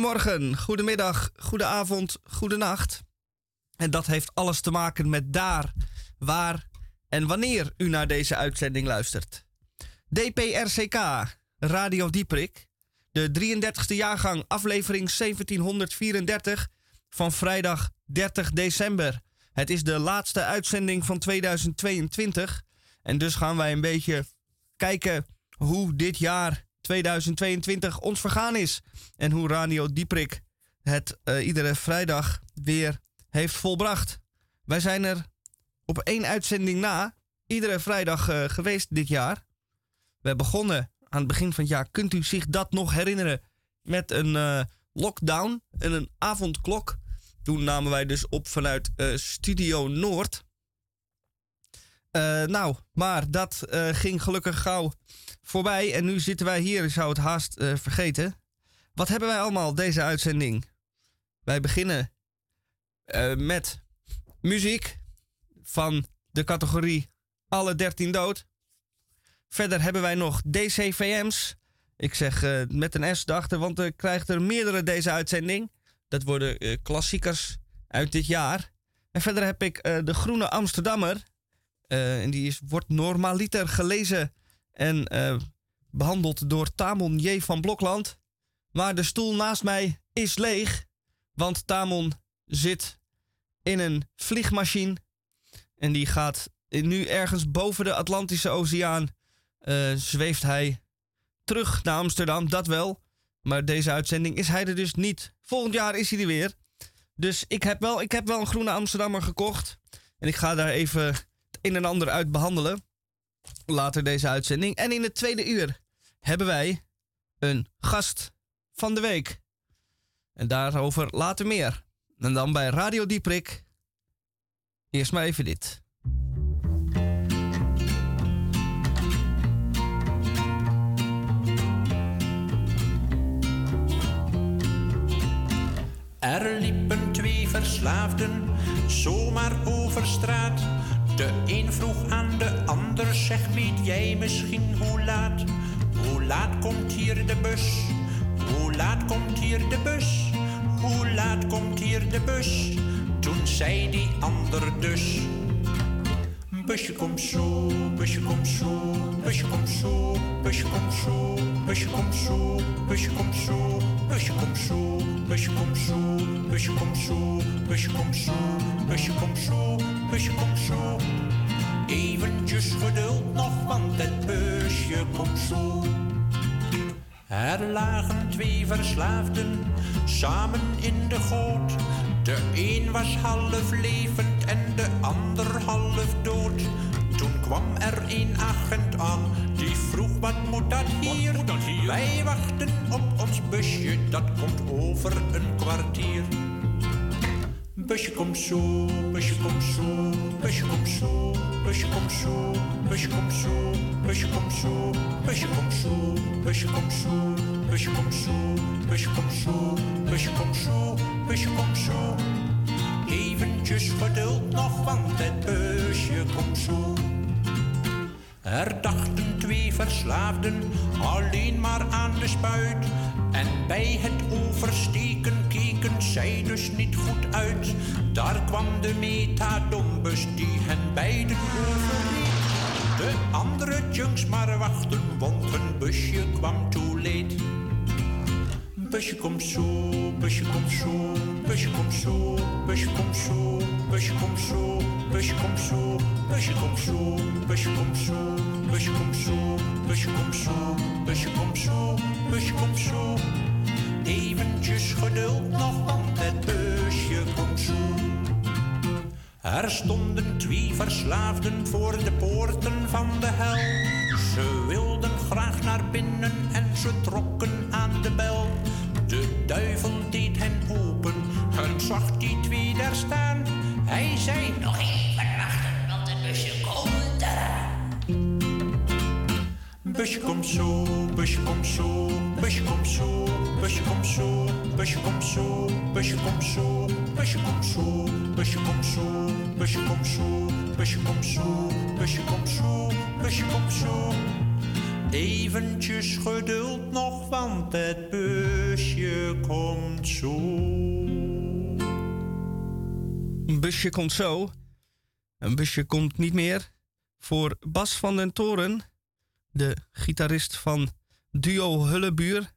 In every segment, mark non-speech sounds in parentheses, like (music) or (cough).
Goedemorgen, goedemiddag, goedenavond, goedenacht. En dat heeft alles te maken met daar, waar en wanneer u naar deze uitzending luistert. DPRCK, Radio Dieprik, de 33e jaargang, aflevering 1734 van vrijdag 30 december. Het is de laatste uitzending van 2022 en dus gaan wij een beetje kijken hoe dit jaar 2022 ons vergaan is. En hoe Radio Dieprik het uh, iedere vrijdag weer heeft volbracht. Wij zijn er op één uitzending na, iedere vrijdag uh, geweest dit jaar. We begonnen aan het begin van het jaar. Kunt u zich dat nog herinneren? Met een uh, lockdown en een avondklok. Toen namen wij dus op vanuit Studio Noord. Nou, maar dat ging gelukkig gauw voorbij. En nu zitten wij hier, ik zou het haast uh, vergeten. Wat hebben wij allemaal deze uitzending? Wij beginnen met muziek van de categorie Alle 13 dood. Verder hebben wij nog DCVM's. Ik zeg met een S dachten, want er krijgt er meerdere deze uitzending. Dat worden klassiekers uit dit jaar. En verder heb ik de Groene Amsterdammer. En die is, wordt normaliter gelezen en uh, behandeld door Tamon J. van Blokland. Maar de stoel naast mij is leeg. Want Tamon zit in een vliegmachine. En die gaat nu ergens boven de Atlantische Oceaan. Uh, zweeft hij terug naar Amsterdam, dat wel. Maar deze uitzending is hij er dus niet. Volgend jaar is hij er weer. Dus ik heb wel, ik heb wel een groene Amsterdammer gekocht. En ik ga daar even een en ander uit behandelen later deze uitzending. En in het tweede uur hebben wij een gast van de week. En daarover later meer. En dan bij Radio Dieprik. Eerst maar even dit. Er liepen twee verslaafden zomaar over straat de een vroeg aan de ander, zeg weet jij misschien hoe laat? Hoe laat komt hier de bus? Hoe laat komt hier de bus? Hoe laat komt hier de bus? Toen zei die ander dus. Busje komt zo, busje komt zo, busje komt zo, busje komt zo, busje komt zo, busje komt zo, busje komt zo, busje komt zo, busje komt zo, busje komt zo, busje komt zo, busje komt zo. Eventjes geduld nog, want het busje komt zo. Er lagen twee verslaafden samen in de goot. De een was half levend en de ander half dood. Toen kwam er een agent aan, die vroeg wat moet dat hier? Moet dat hier? Wij wachten op ons busje, dat komt over een kwartier. Busje komt zo, busje komt zo, busje komt zo, busje komt zo, busje komt zo, busje komt zo, busje komt zo, busje komt zo, busje komt zo, busje komt zo, busje komt zo, busje komt zo. Eventjes geduld nog, want het busje komt zo. Er dachten twee verslaafden alleen maar aan de spuit. En bij het oversteken keken zij dus niet goed uit. Daar kwam de metadombus die hen beiden overreed. De andere junks maar wachten, want hun busje kwam toe. Busje komt zo, busje komt zo, busje komt zo, busje komt zo, busje komt zo, busje komt zo, busje komt zo, busje komt zo, busje komt zo, busje komt zo, busje komt zo, busje komt zo. Eventjes geduld nog, want het busje komt zo. Er stonden twee verslaafden voor de poorten van de hel. Ze wilden graag naar binnen en ze trokken aan de bel. De duivel deed hen open en zag die twee daar staan. Hij zei nog Busje komt zo, busje komt zo, busje komt zo, busje komt zo, busje komt zo, busje komt zo, busje komt zo, busje komt zo, busje komt zo, busje komt zo, busje komt zo, busje komt zo. Eventjes geduld nog, want het busje komt zo. Een busje komt zo. Een busje komt niet meer. Voor Bas van den Toren, de gitarist van duo Hullebuur,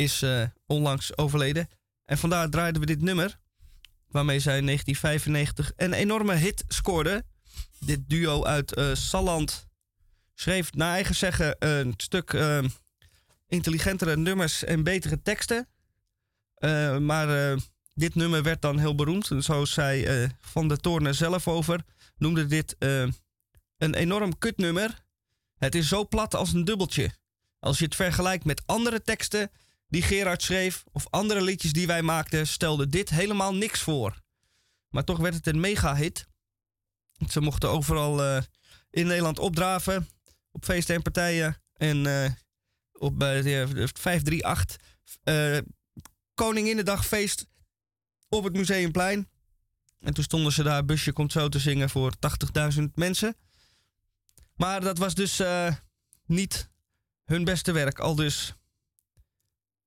is uh, onlangs overleden. En vandaar draaiden we dit nummer, waarmee zij in 1995 een enorme hit scoorde. Dit duo uit uh, Salland schreef naar eigen zeggen een stuk uh, intelligentere nummers en betere teksten. maar dit nummer werd dan heel beroemd. En zoals zei Van der Toorn zelf over, noemde dit een enorm kutnummer. Het is zo plat als een dubbeltje. Als je het vergelijkt met andere teksten die Gerard schreef of andere liedjes die wij maakten, stelde dit helemaal niks voor. Maar toch werd het een mega-hit. Ze mochten overal uh, in Nederland opdraven, op feesten en partijen. En uh, op uh, 538 uh, Koninginnedagfeest op het Museumplein. En toen stonden ze daar Busje komt zo te zingen voor 80.000 mensen. Maar dat was dus uh, niet hun beste werk. Al dus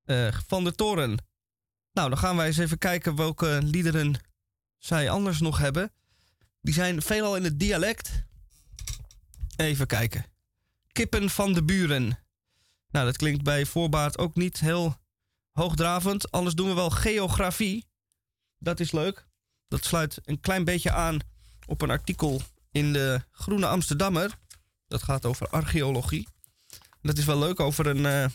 uh, Van de Toren. Nou, dan gaan wij eens even kijken welke liederen zij anders nog hebben. Die zijn veelal in het dialect. Even kijken. Kippen van de buren. Nou, dat klinkt bij voorbaat ook niet heel hoogdravend. Anders doen we wel geografie. Dat is leuk. Dat sluit een klein beetje aan op een artikel in de Groene Amsterdammer. Dat gaat over archeologie. Dat is wel leuk over een, uh,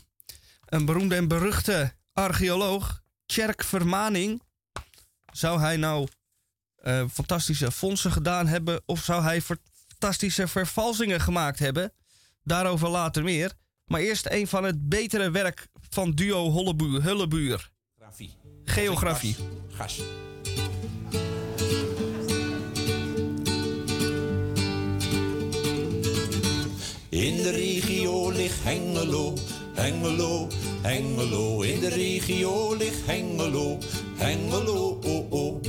een beroemde en beruchte archeoloog, Tjerk Vermaning. Zou hij nou uh, fantastische fondsen gedaan hebben of zou hij fantastische vervalsingen gemaakt hebben? Daarover later meer. Maar eerst een van het betere werk van duo Hullebuur. Geografie. Gas. In de regio ligt Hengelo, Hengelo, Hengelo. In de regio ligt Hengelo, Hengelo, oh oh.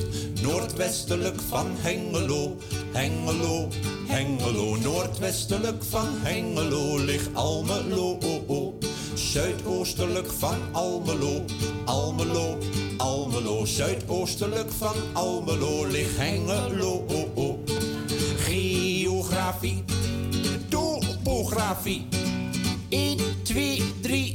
Noordwestelijk van Hengelo, Hengelo, Hengelo. Noordwestelijk van Hengelo ligt Almelo, oh oh. Zuidoostelijk van Almelo, Almelo, Almelo. Zuidoostelijk van Almelo ligt Hengelo, oh oh. Geografie topografie. 1, 2, 3.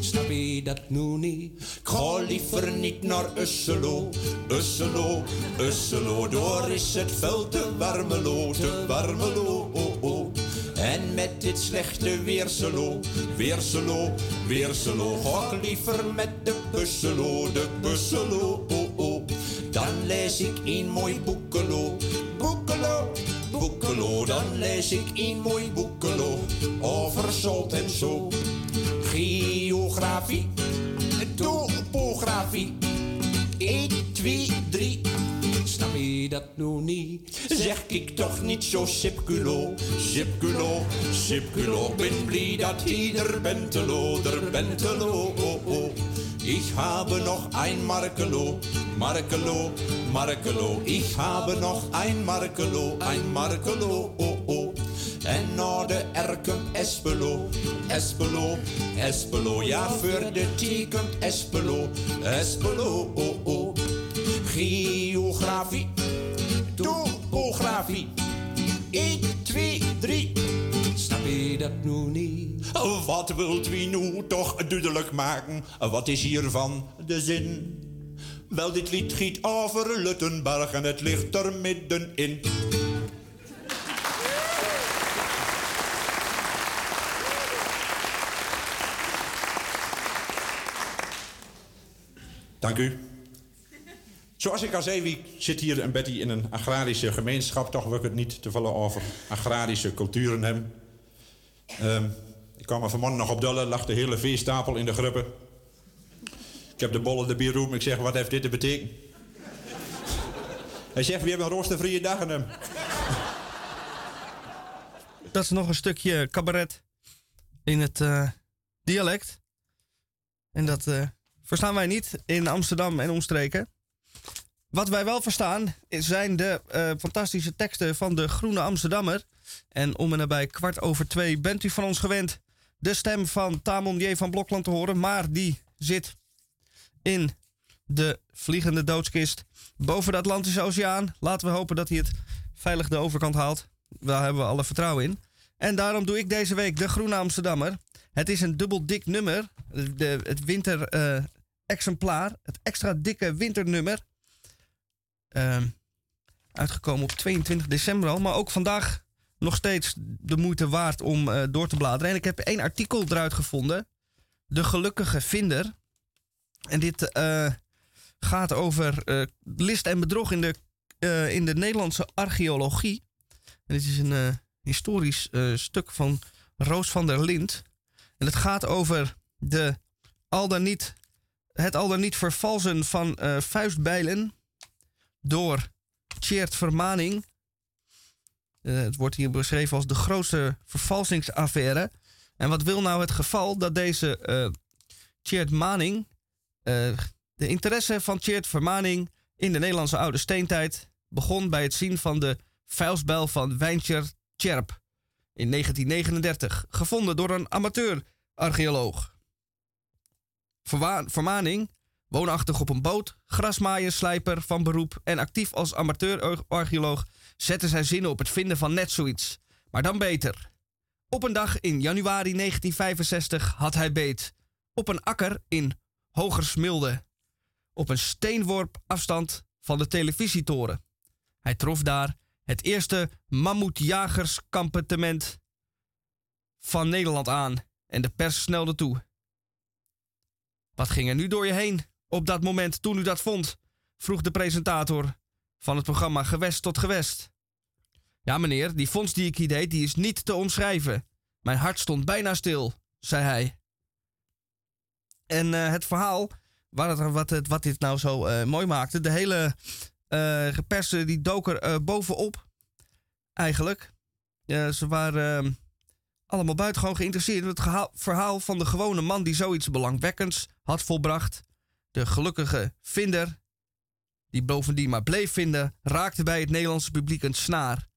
Snap je dat nu niet? Ik ga liever niet naar Usselo, Usselo, Usselo. Door is het veld te warmelo, te warmelo, oh, oh. En met dit slechte weerselo, weerselo, weerselo. Ga ik liever met de busselo, de busselo, oh, oh. Dan lees ik een mooi boekelo, boekelo, boekelo. Dan lees ik een mooi boekelo over zot en zo. Geografie, topografie. 1, 2, 3. Snap je dat nu niet? Zeg ik toch niet zo sipculo, sipculo, sipculo. Ben blij dat ieder bentelo, er bentelo, oh, oh. Ich habe noch ein Markelo, Markelo, Markelo. Ich habe noch ein Markelo, ein Markelo, oh oh. En naar de komt Espelo, Espelo, Espelo. Ja, voor de T komt Espelo, Espelo, oh oh. Geografie, topografie. 1, 2, 3. Snap je dat nu niet? Wat wilt u nu toch duidelijk maken? Wat is hiervan de zin? Wel, dit lied giet over Luttenberg en het ligt er middenin. Dank u. Zoals ik al zei, wie zit hier en Betty in een agrarische gemeenschap. Toch wil ik het niet te vallen over agrarische culturen hebben. Um, ik kwam er vanmorgen nog op dullen, lag de hele veestapel in de gruppen. Ik heb de bollen de bierroem. Ik zeg, wat heeft dit te betekenen? Hij zegt, we hebben een roostervrije dag in hem. Dat is nog een stukje cabaret in het uh, dialect. En dat uh, verstaan wij niet in Amsterdam en omstreken. Wat wij wel verstaan zijn de uh, fantastische teksten van de Groene Amsterdammer. En om en nabij kwart over twee bent u van ons gewend de stem van Tamon J. van Blokland te horen. Maar die zit in de vliegende doodskist boven de Atlantische Oceaan. Laten we hopen dat hij het veilig de overkant haalt. Daar hebben we alle vertrouwen in. En daarom doe ik deze week de Groene Amsterdammer. Het is een dubbel dik nummer. De, het winter eh, exemplaar. Het extra dikke winternummer. Uh, uitgekomen op 22 december al. Maar ook vandaag nog steeds de moeite waard om uh, door te bladeren. En ik heb één artikel eruit gevonden. De gelukkige vinder. En dit uh, gaat over uh, list en bedrog in de, in de Nederlandse archeologie. En dit is een historisch stuk van Roos van der Lind. En het gaat over de al dan niet, het al dan niet vervalsen van vuistbijlen door Tjeerd Vermaning. Uh, het wordt hier beschreven als de grootste vervalsingsaffaire. En wat wil nou het geval dat deze uh, Tjeerd Maning, uh, de interesse van Tjeerd Vermaning in de Nederlandse oude steentijd begon bij het zien van de vuilsbijl van Wijntjer Tjerp in 1939, gevonden door een amateur-archeoloog. Vermaning Woonachtig op een boot, grasmaaier, slijper van beroep en actief als amateur-archeoloog zette zijn zinnen op het vinden van net zoiets. Maar dan beter. Op een dag in januari 1965 had hij beet. Op een akker in Hogersmilde. Op een steenworp afstand van de televisietoren. Hij trof daar het eerste mammoetjagerskampetement van Nederland aan en de pers snelde toe. Wat ging er nu door je heen? Op dat moment toen u dat vond? vroeg de presentator van het programma Gewest tot Gewest. Ja, meneer, die fonds die ik hier deed, die is niet te omschrijven. Mijn hart stond bijna stil, zei hij. En uh, het verhaal, wat, het, wat, dit nou zo uh, mooi maakte, de hele uh, persen die dook er bovenop. Eigenlijk. ze waren allemaal buitengewoon geïnteresseerd in het verhaal van de gewone man die zoiets belangwekkends had volbracht. De gelukkige vinder, die bovendien maar bleef vinden, raakte bij het Nederlandse publiek een snaar.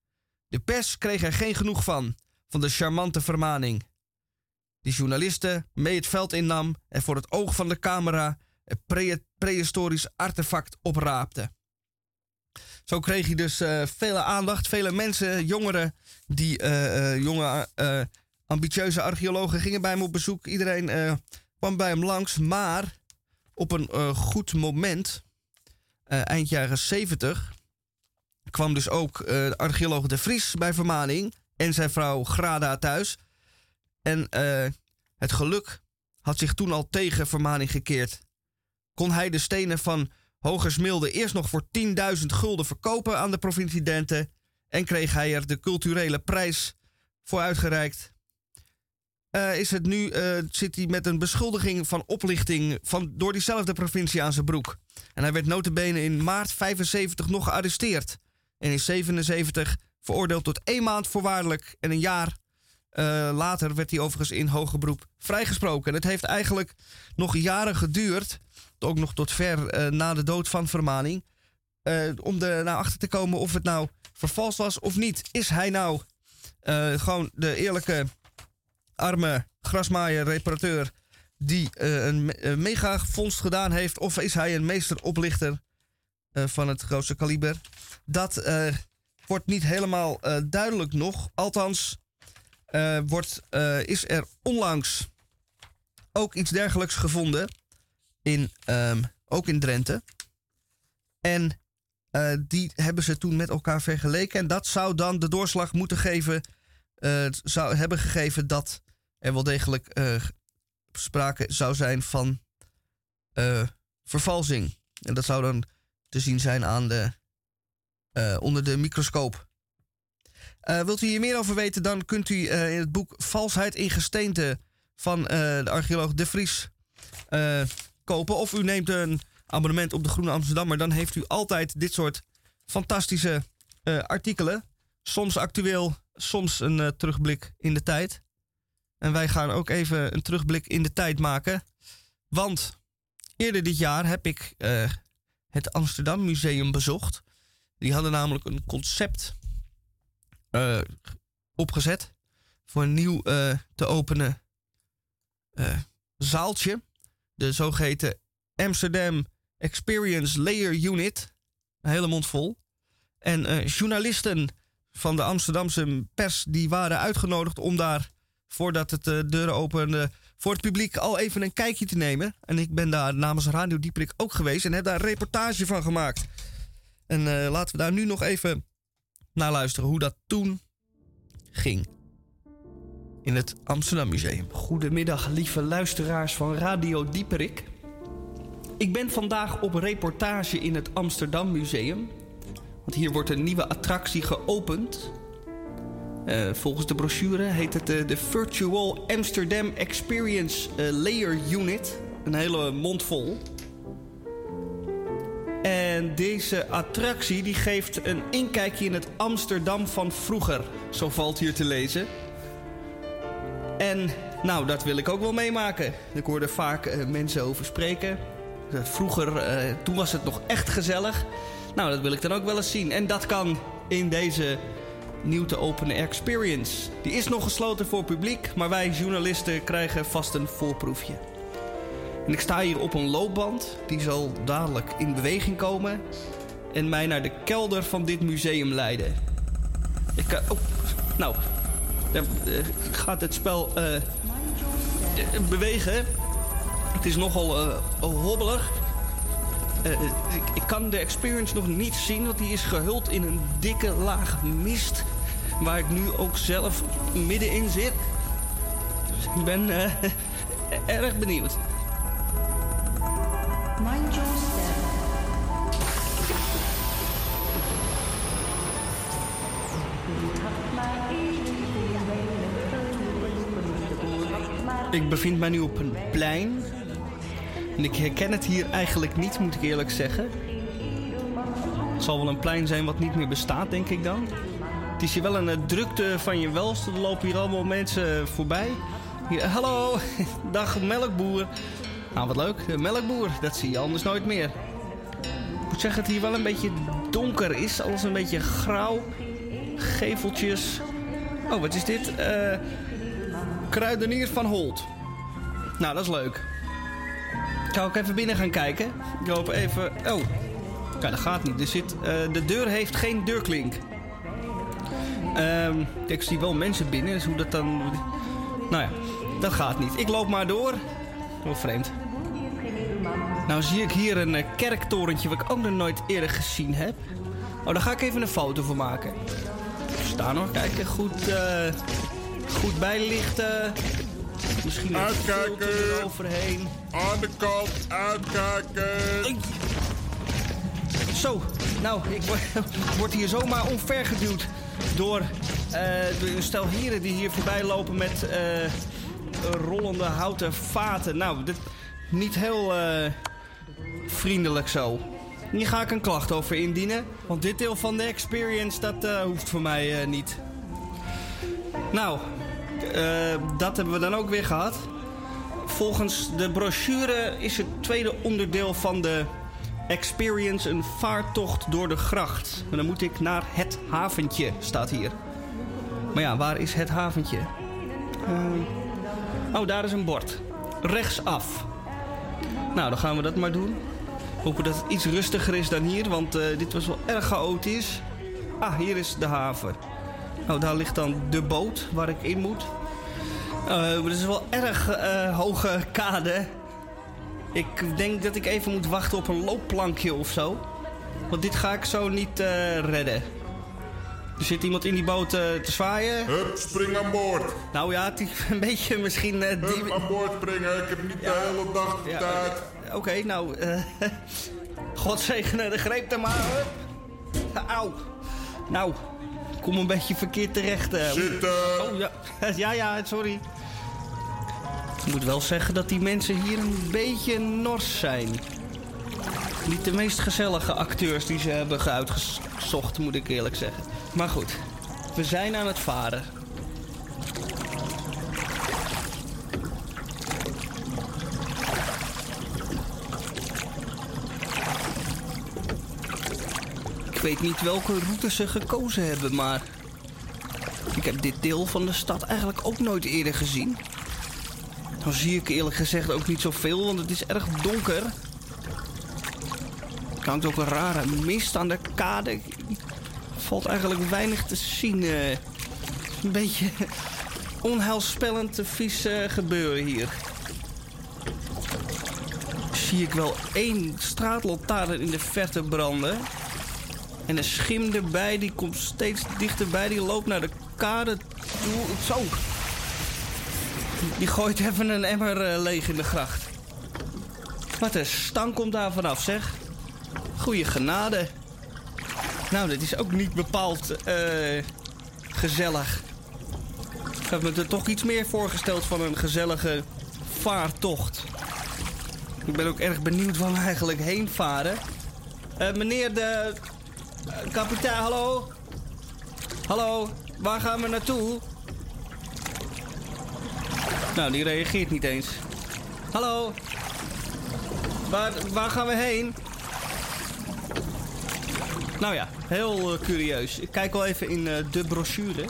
De pers kreeg er geen genoeg van, van de charmante vermaning. Die journalisten mee het veld innam en voor het oog van de camera een prehistorisch artefact opraapte. Zo kreeg hij dus uh, vele aandacht, vele mensen, jongeren, die uh, uh, jonge, ambitieuze archeologen gingen bij hem op bezoek. Iedereen kwam bij hem langs, maar op een uh, goed moment, uh, eind jaren 70, kwam dus ook uh, de archeoloog De Vries bij Vermaning en zijn vrouw Grada thuis. En het geluk had zich toen al tegen Vermaning gekeerd. Kon hij de stenen van Hogersmilde eerst nog voor 10.000 gulden verkopen aan de provincie Dente en kreeg hij er de culturele prijs voor uitgereikt. Uh, is het nu, uh, zit hij met een beschuldiging van oplichting van, door diezelfde provincie aan zijn broek. En hij werd notabene in maart 75 nog gearresteerd. En in 77 veroordeeld tot één maand voorwaardelijk. En een jaar uh, later werd hij overigens in hoger beroep vrijgesproken. En het heeft eigenlijk nog jaren geduurd, ook nog tot ver na de dood van Vermaning, om er naar achter te komen of het nou vervalst was of niet. Is hij nou gewoon de eerlijke arme grasmaaier, reparateur, die uh, een, mega vondst gedaan heeft? Of is hij een meesteroplichter uh, van het grootste kaliber? Dat uh, wordt niet helemaal duidelijk nog. Althans, wordt, is er onlangs ook iets dergelijks gevonden. In, um, ook in Drenthe. En die hebben ze toen met elkaar vergeleken. En dat zou dan de doorslag moeten geven. Zou hebben gegeven dat er wel degelijk uh, sprake zou zijn van uh, vervalsing. En dat zou dan te zien zijn aan de, onder de microscoop. wilt u hier meer over weten, dan kunt u in het boek Valsheid in Gesteente van de archeoloog De Vries kopen. Of u neemt een abonnement op de Groene Amsterdammer. Dan heeft u altijd dit soort fantastische artikelen. Soms actueel, soms een terugblik in de tijd. En wij gaan ook even een terugblik in de tijd maken. Want eerder dit jaar heb ik uh, het Amsterdam Museum bezocht. Die hadden namelijk een concept uh, opgezet voor een nieuw te openen zaaltje. De zogeheten Amsterdam Experience Layer Unit. Een hele mond vol. En eh, journalisten van de Amsterdamse pers die waren uitgenodigd om daar, voordat het de deuren openden, voor het publiek al even een kijkje te nemen. En ik ben daar namens Radio Dieperik ook geweest en heb daar een reportage van gemaakt. En uh, laten we daar nu nog even naar luisteren hoe dat toen ging. In het Amsterdam Museum. Goedemiddag, lieve luisteraars van Radio Dieperik. Ik ben vandaag op reportage in het Amsterdam Museum. Want hier wordt een nieuwe attractie geopend. Uh, volgens de brochure heet het uh, de Virtual Amsterdam Experience uh, Layer Unit. Een hele mond vol. En deze attractie die geeft een inkijkje in het Amsterdam van vroeger. Zo valt hier te lezen. En nou, dat wil ik ook wel meemaken. Ik hoorde vaak mensen over spreken. Vroeger, toen was het nog echt gezellig. Nou, dat wil ik dan ook wel eens zien. En dat kan in deze nieuw te openen experience. Die is nog gesloten voor publiek, maar wij journalisten krijgen vast een voorproefje. En ik sta hier op een loopband, die zal dadelijk in beweging komen en mij naar de kelder van dit museum leiden. Ik, uh, oh, nou, dan uh, gaat het spel uh, bewegen. Het is nogal hobbelig. Uh, ik, ik, kan de experience nog niet zien, want die is gehuld in een dikke laag mist. Waar ik nu ook zelf middenin zit. Dus ik ben uh, (laughs) erg benieuwd. Mind your step. Ik bevind mij nu op een plein ik herken het hier eigenlijk niet, moet ik eerlijk zeggen. Het zal wel een plein zijn wat niet meer bestaat, denk ik dan. Het is hier wel een uh, drukte van je welste. Er lopen hier allemaal mensen voorbij. Hier, hallo, (laughs) dag melkboer. Nou, wat leuk. Melkboer, dat zie je anders nooit meer. Ik moet zeggen dat het hier wel een beetje donker is. Alles een beetje grauw. Geveltjes. Oh, wat is dit? Uh, kruidenier van Holt. Nou, dat is leuk. Ik ga ook even binnen gaan kijken. Ik loop even... Oh, ja, dat gaat niet. Er zit, uh, de deur heeft geen deurklink. Um, ik zie wel mensen binnen, dus hoe dat dan... Nou ja, dat gaat niet. Ik loop maar door. Wel vreemd. Nou zie ik hier een uh, kerktorentje wat ik ook nog nooit eerder gezien heb. Oh, daar ga ik even een foto van maken. Staan nog, kijken, goed, uh, goed bijlichten. Misschien een filter eroverheen. Aan de kant, uitkijken. Zo, nou, ik (laughs) word hier zomaar onvergeduwd door, uh, een stel heren die hier voorbij lopen met uh, rollende houten vaten. Nou, dit, niet heel uh, vriendelijk zo. Hier ga ik een klacht over indienen. Want dit deel van de experience, dat hoeft voor mij niet. Nou, dat hebben we dan ook weer gehad. Volgens de brochure is het tweede onderdeel van de experience een vaartocht door de gracht. En dan moet ik naar het haventje, staat hier. Maar ja, waar is het haventje? Uh, oh, daar is een bord. Rechtsaf. Nou, dan gaan we dat maar doen. Hopen dat het iets rustiger is dan hier, want uh, dit was wel erg chaotisch. Ah, hier is de haven. Nou, daar ligt dan de boot waar ik in moet. Uh, het is wel erg uh, hoge kade. Ik denk dat ik even moet wachten op een loopplankje of zo. Want dit ga ik zo niet uh, redden. Er zit iemand in die boot te zwaaien. Hup, spring aan boord. Nou ja, het is (laughs) een beetje misschien... Hup, die... aan boord springen. Ik heb niet ja. de hele dag de ja, tijd. Oké, okay, nou... (laughs) God zegene de greep er maar. Auw. Nou, kom een beetje verkeerd terecht. Uh. Zitten. Oh ja. (laughs) ja, ja, sorry. Ik moet wel zeggen dat die mensen hier een beetje nors zijn. Niet de meest gezellige acteurs die ze hebben uitgezocht, moet ik eerlijk zeggen. Maar goed, we zijn aan het varen. Weet niet welke route ze gekozen hebben, maar... Ik heb dit deel van de stad eigenlijk ook nooit eerder gezien. Dan zie ik eerlijk gezegd ook niet zoveel, want het is erg donker. hangt ook een rare mist aan de kade. Valt eigenlijk weinig te zien. eh. een beetje (laughs) onheilspellend vies eh, gebeuren hier. Zie ik wel één straatlantaarn in de verte branden. En een schim erbij, die komt steeds dichterbij. Die loopt naar de kade toe. Zo. Die gooit even een emmer eh, leeg in de gracht. Wat een stank komt daar vanaf, zeg. Goeie genade. Nou, dit is ook niet bepaald eh, gezellig. Ik heb me er toch iets meer voorgesteld van een gezellige vaartocht. Ik ben ook erg benieuwd waar we eigenlijk heen varen. Eh, meneer de... eh, kapitein, hallo? Hallo, waar gaan we naartoe? Nou, die reageert niet eens. Hallo? Waar, waar gaan we heen? Nou ja, heel eh, curieus. Ik kijk wel even in eh, de brochure.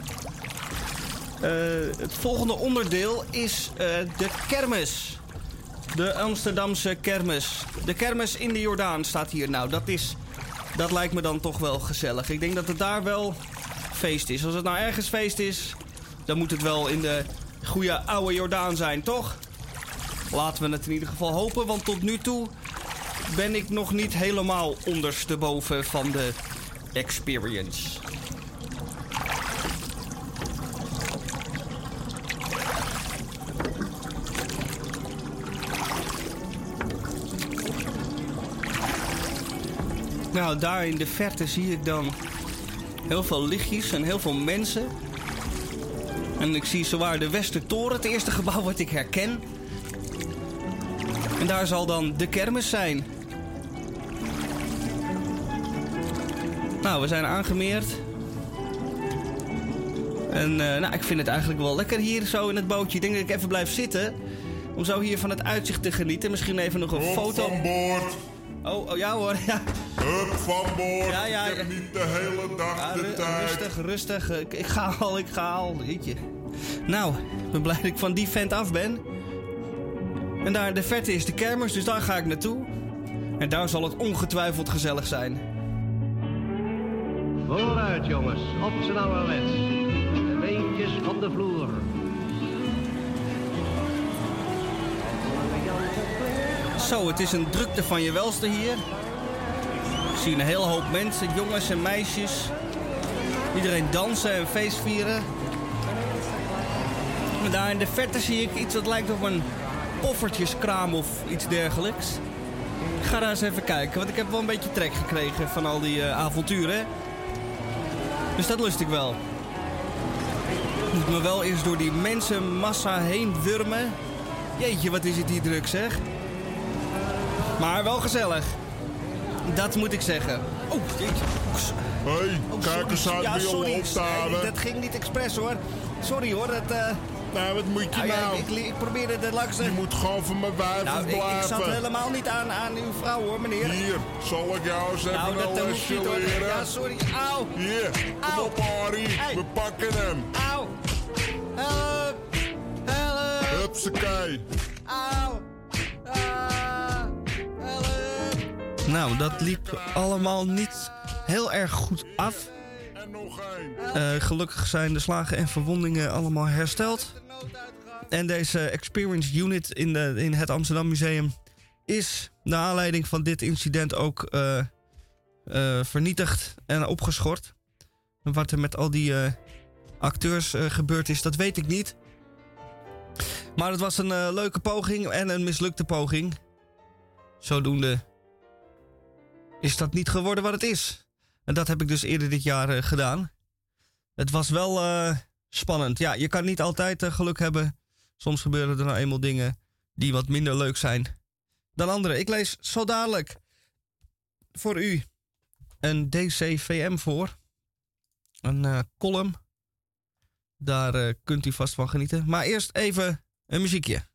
Het volgende onderdeel is de kermis. De Amsterdamse kermis. De kermis in de Jordaan staat hier. Nou, dat is... Dat lijkt me dan toch wel gezellig. Ik denk dat het daar wel feest is. Als het nou ergens feest is, dan moet het wel in de goede oude Jordaan zijn, toch? Laten we het in ieder geval hopen, want tot nu toe ben ik nog niet helemaal ondersteboven van de experience. Nou, daar in de verte zie ik dan heel veel lichtjes en heel veel mensen. En ik zie zowaar de Westertoren, het eerste gebouw wat ik herken. En daar zal dan de kermis zijn. Nou, we zijn aangemeerd. En eh, nou, ik vind het eigenlijk wel lekker hier zo in het bootje. Ik denk dat ik even blijf zitten. Om zo hier van het uitzicht te genieten. Misschien even nog een Op foto. van boord. Oh, oh ja hoor. (laughs) Ja. Hup van boord. Ja, ja, ik heb niet de hele dag Ja, de tijd. rustig, rustig. Ik, ik ga al, ik ga al. Jeetje. Nou, ik ben blij dat ik van die vent af ben. En daar in de verte is de kermis, dus daar ga ik naartoe. En daar zal het ongetwijfeld gezellig zijn. Vooruit jongens, op z'n ouderwets. De beentjes op de vloer. Zo, het is een drukte van je welste hier. Ik zie een hele hoop mensen, jongens en meisjes. Iedereen dansen en feestvieren. En daar in de verte zie ik iets wat lijkt op een poffertjeskraam of iets dergelijks. Ik ga daar eens even kijken, want ik heb wel een beetje trek gekregen van al die eh, avonturen. Dus dat lust ik wel. Ik moet me wel eerst door die mensenmassa heen wurmen. Jeetje, wat is het hier druk zeg. Maar wel gezellig. Dat moet ik zeggen. Oh, jeetje. Hé, hey, Oh, kijk eens uit Ja, bij sorry. opstaan. Dat ging niet expres hoor. Sorry hoor. Dat, eh, Nou, wat moet je nou, ja, nou? ik, ik, ik probeerde het langs Je moet gewoon van mijn wijf Nou, ik, ik blijven. zat helemaal niet aan, aan uw vrouw hoor, meneer. Hier, zal ik jou eens even nou, dat een lesje leren? Ja, sorry. Auw. Hier, kom Au. op Harry, Hey. we pakken hem. Auw. Help. Help. Hupsakee. Auw. Nou, dat liep allemaal niet heel erg goed af. Eh, gelukkig zijn de slagen en verwondingen allemaal hersteld. En deze Experience Unit in, de, in het Amsterdam Museum is naar aanleiding van dit incident ook eh, eh, vernietigd en opgeschort. Wat er met al die acteurs gebeurd is, dat weet ik niet. Maar het was een leuke poging en een mislukte poging. Zodoende is dat niet geworden wat het is. En dat heb ik dus eerder dit jaar eh, gedaan. Het was wel eh, spannend. Ja, je kan niet altijd eh, geluk hebben. Soms gebeuren er nou eenmaal dingen die wat minder leuk zijn dan andere. Ik lees zo dadelijk voor u een DCVM voor. Een column. Daar kunt u vast van genieten. Maar eerst even een muziekje.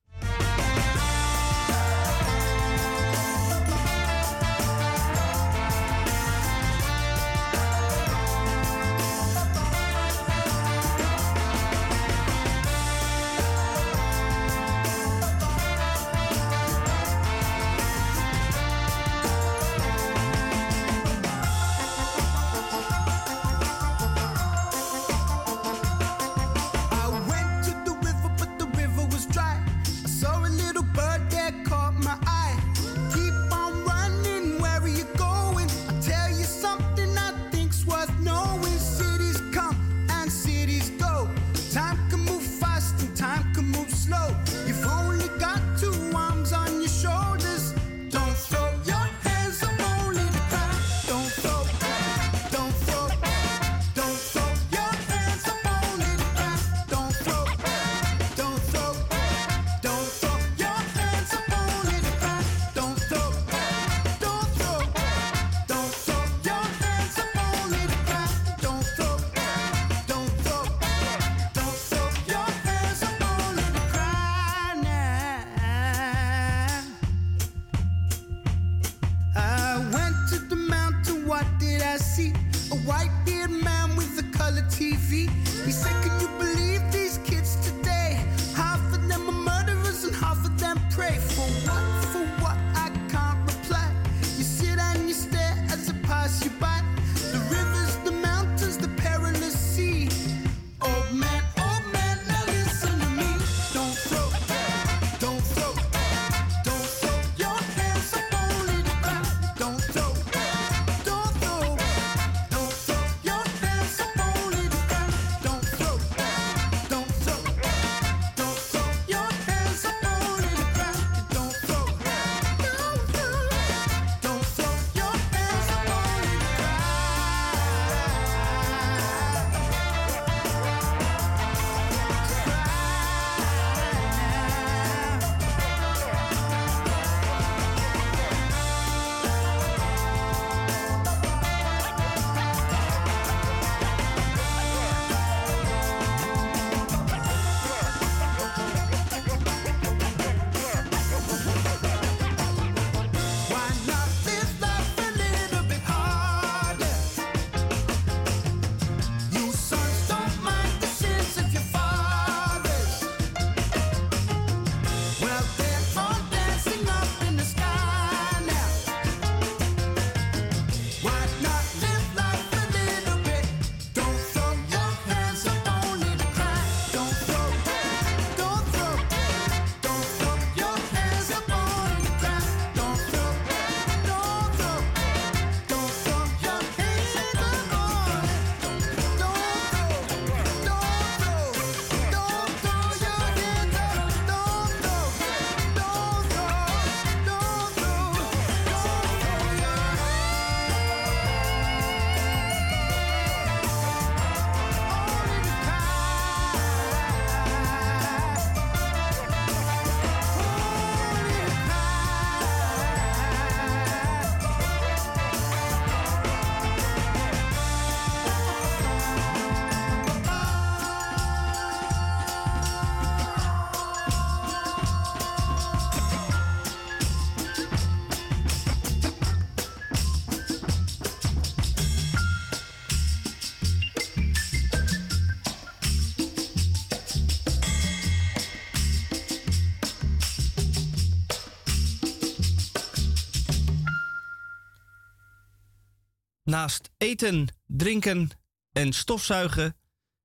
Eten, drinken en stofzuigen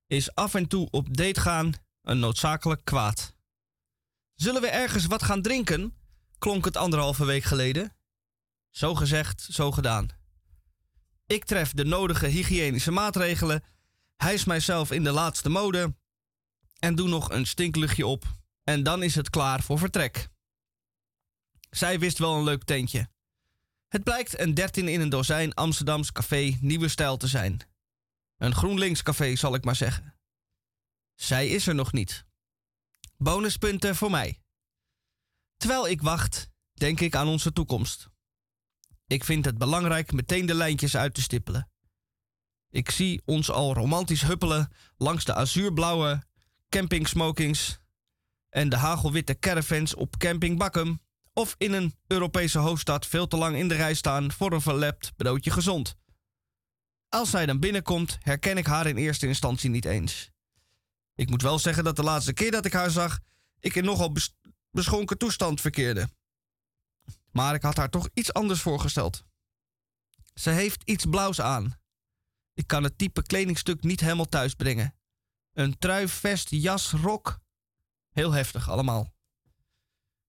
is af en toe op date gaan een noodzakelijk kwaad. Zullen we ergens wat gaan drinken? klonk het anderhalve week geleden. Zo gezegd, zo gedaan. Ik tref de nodige hygiënische maatregelen, hijs mijzelf in de laatste mode en doe nog een stinkluchtje op. En dan is het klaar voor vertrek. Zij wist wel een leuk tentje. Het blijkt een 13 in een dozijn Amsterdams café Nieuwe Stijl te zijn. Een GroenLinks café zal ik maar zeggen. Zij is er nog niet. Bonuspunten voor mij. Terwijl ik wacht, denk ik aan onze toekomst. Ik vind het belangrijk meteen de lijntjes uit te stippelen. Ik zie ons al romantisch huppelen langs de azuurblauwe campingsmokings en de hagelwitte caravans op camping Bakkum of in een Europese hoofdstad veel te lang in de rij staan voor een verlept broodje gezond. Als zij dan binnenkomt, herken ik haar in eerste instantie niet eens. Ik moet wel zeggen dat de laatste keer dat ik haar zag, ik in nogal beschonken toestand verkeerde. Maar ik had haar toch iets anders voorgesteld. Ze heeft iets blauws aan. Ik kan het type kledingstuk niet helemaal thuis brengen. Een trui, vest, jas, rok. Heel heftig allemaal.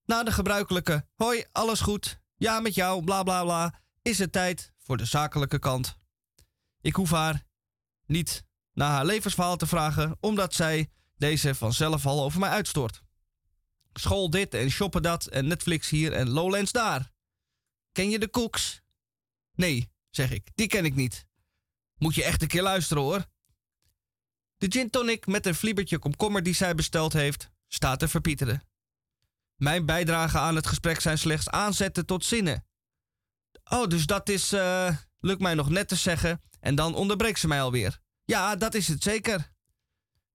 Na de gebruikelijke hoi, alles goed, ja met jou, bla bla bla, is het tijd voor de zakelijke kant. Ik hoef haar niet naar haar levensverhaal te vragen, omdat zij deze vanzelf al over mij uitstort. School dit en shoppen dat en Netflix hier en Lowlands daar. Ken je de Cooks? Nee, zeg ik, die ken ik niet. Moet je echt een keer luisteren hoor. De gin tonic met een vliebertje komkommer die zij besteld heeft, staat te verpieteren. Mijn bijdrage aan het gesprek zijn slechts aanzetten tot zinnen. Oh, dus dat is, uh, lukt mij nog net te zeggen en dan onderbreekt ze mij alweer. Ja, dat is het zeker.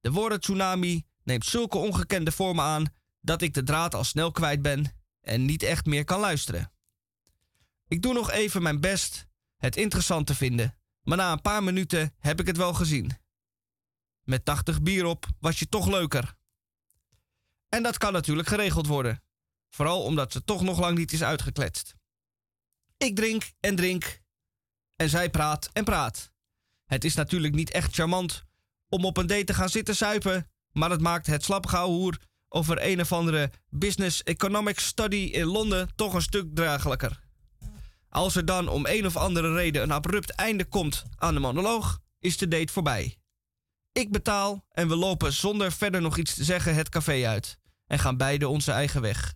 De woorden tsunami neemt zulke ongekende vormen aan dat ik de draad al snel kwijt ben en niet echt meer kan luisteren. Ik doe nog even mijn best het interessant te vinden, maar na een paar minuten heb ik het wel gezien. Met 80 bier op was je toch leuker. En dat kan natuurlijk geregeld worden, vooral omdat ze toch nog lang niet is uitgekletst. Ik drink en drink en zij praat en praat. Het is natuurlijk niet echt charmant om op een date te gaan zitten suipen, maar het maakt het slapgauwhoer over een of andere business economics study in Londen toch een stuk draaglijker. Als er dan om een of andere reden een abrupt einde komt aan de monoloog, is de date voorbij. Ik betaal en we lopen zonder verder nog iets te zeggen het café uit en gaan beide onze eigen weg.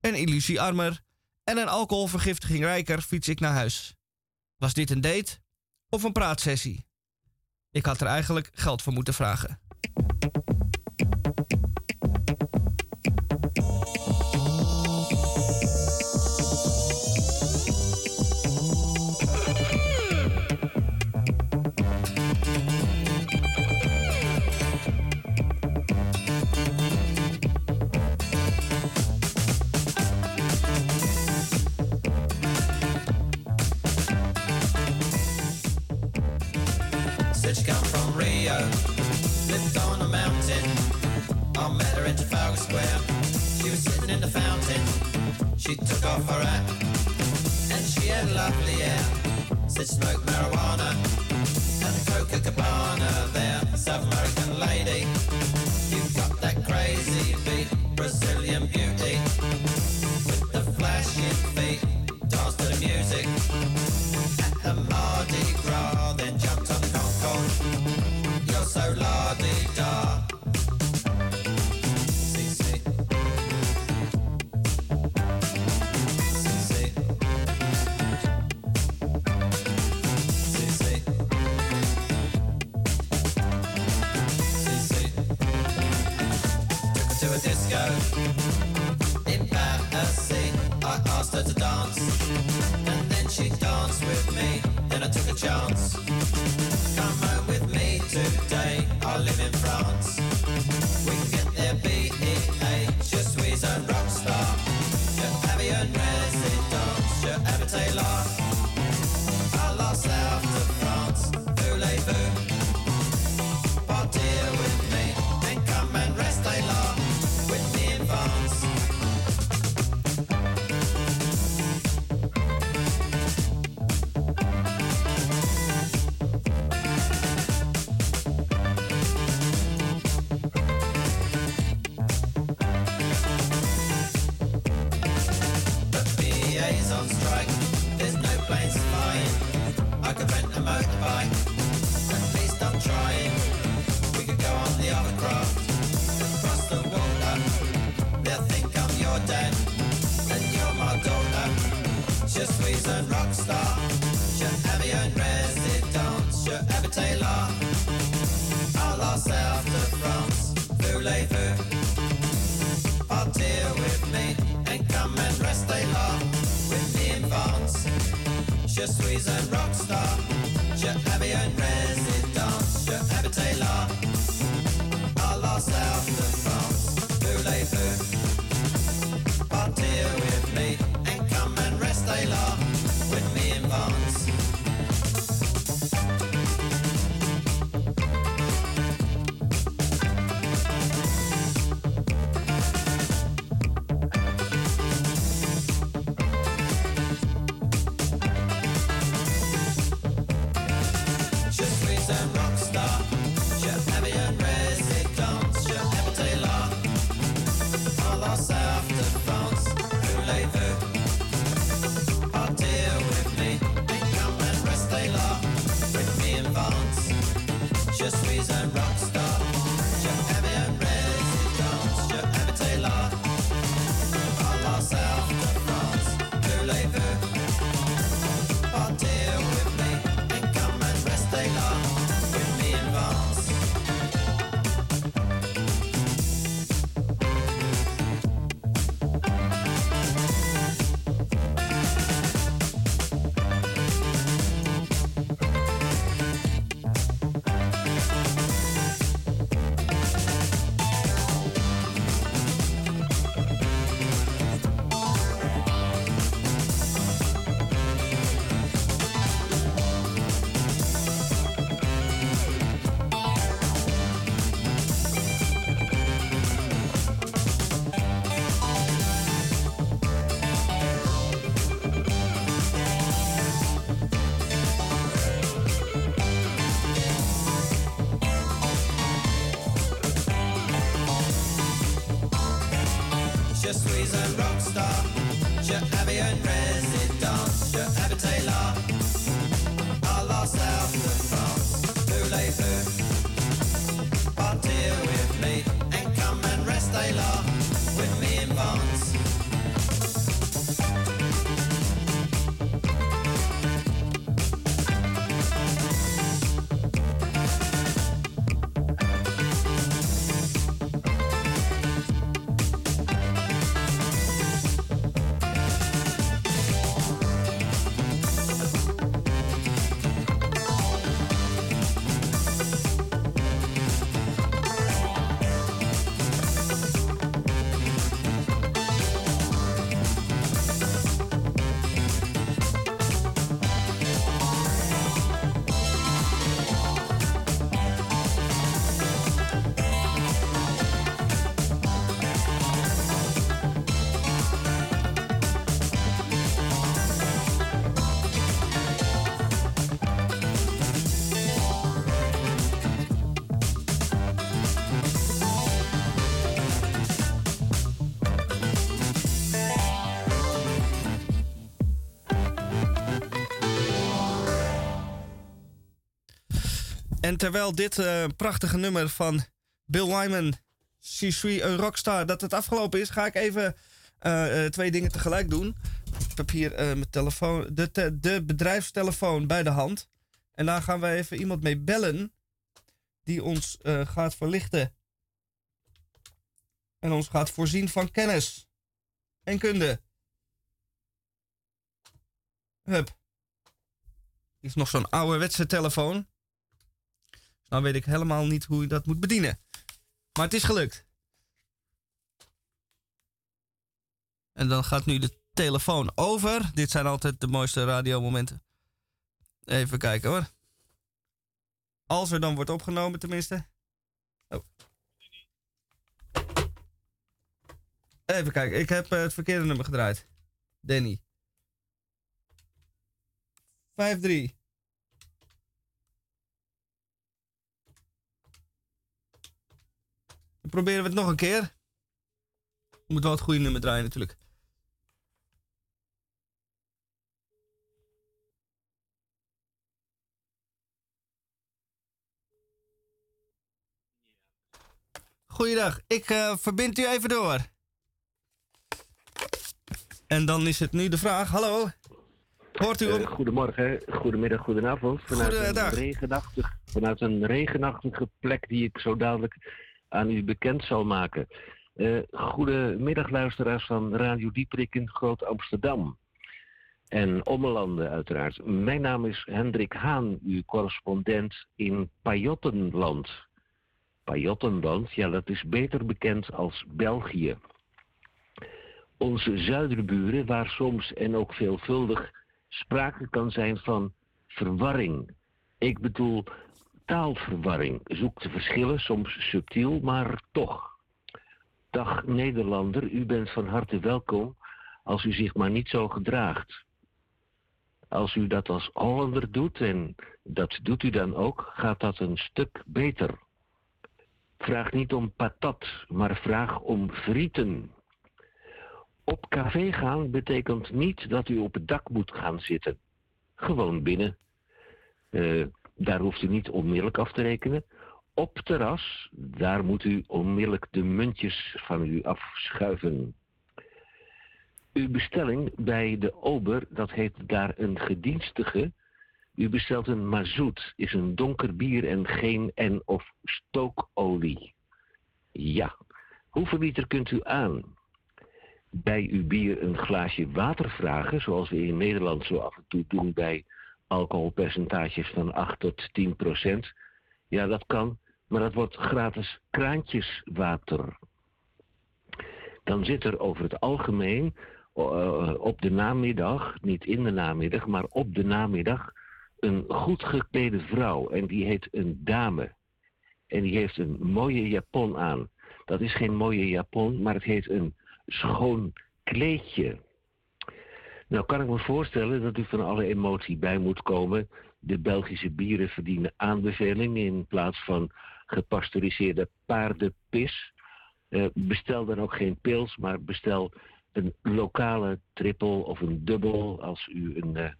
Een illusiearmer en een alcoholvergiftiging rijker fiets ik naar huis. Was dit een date of een praatsessie? Ik had er eigenlijk geld voor moeten vragen. She took off her hat and she had a lovely hair. Said smoke marijuana and Coca Cabana there. South American lady, you got that crazy beat, Brazilian beauty with me, then I took a chance. Je suis un rockstar, je Abbey and residence, je Abbey Taylor. En terwijl dit eh, prachtige nummer van Bill Wyman, Je suis een rockstar, dat het afgelopen is, ga ik even eh, eh, twee dingen tegelijk doen. Ik heb hier mijn telefoon, de, de bedrijfstelefoon bij de hand. En daar gaan we even iemand mee bellen die ons gaat verlichten. En ons gaat voorzien van kennis en kunde. Hup. Is nog zo'n ouderwetse telefoon. Nou weet ik helemaal niet hoe je dat moet bedienen. Maar het is gelukt. En dan gaat nu de telefoon over. Dit zijn altijd de mooiste radiomomenten. Even kijken hoor. Als er dan wordt opgenomen tenminste. Oh. Even kijken, ik heb eh, het verkeerde nummer gedraaid. Danny. 5-3. Proberen we het nog een keer. Je moet wel het goede nummer draaien natuurlijk. Goeiedag, ik eh, verbind u even door. En dan is het nu de vraag, hallo? Hoort u Eh, hem? goedemorgen, goedemiddag, goedenavond. Vanuit Goedendag. een, regenachtig, vanuit een regenachtige plek die ik zo dadelijk aan u bekend zal maken. Eh goedemiddag luisteraars van Radio Dieprik in Groot Amsterdam. En Ommelanden uiteraard. Mijn naam is Hendrik Haan, uw correspondent in Pajottenland. Pajottenland, ja dat is beter bekend als België. Onze zuiderburen, waar soms en ook veelvuldig sprake kan zijn van verwarring. Ik bedoel taalverwarring. Zoek de verschillen, soms subtiel, maar toch. Dag Nederlander, u bent van harte welkom als u zich maar niet zo gedraagt. Als u dat als Hollander doet, en dat doet u dan ook, gaat dat een stuk beter. Vraag niet om patat, maar vraag om frieten. Op café gaan betekent niet dat u op het dak moet gaan zitten. Gewoon binnen. Eh, daar hoeft u niet onmiddellijk af te rekenen. Op terras, daar moet u onmiddellijk de muntjes van u afschuiven. Uw bestelling bij de ober, dat heet daar een gedienstige. U bestelt een mazoet, is een donker bier en geen en of stookolie. Ja, hoeveel liter kunt u aan? bij uw bier een glaasje water vragen, zoals we in Nederland zo af en toe doen bij alcoholpercentages van 8 tot 10 procent. Ja, dat kan, maar dat wordt gratis kraantjeswater. Dan zit er over het algemeen eh, op de namiddag, niet in de namiddag, maar op de namiddag, een goed geklede vrouw. En die heet een dame. En die heeft een mooie japon aan. Dat is geen mooie japon, maar het heet een schoon kleedje. Nou kan ik me voorstellen dat u van alle emotie bij moet komen. De Belgische bieren verdienen aanbeveling in plaats van gepasteuriseerde paardenpis. Eh, bestel dan ook geen pils, maar bestel een lokale triple of een dubbel als u een, eh,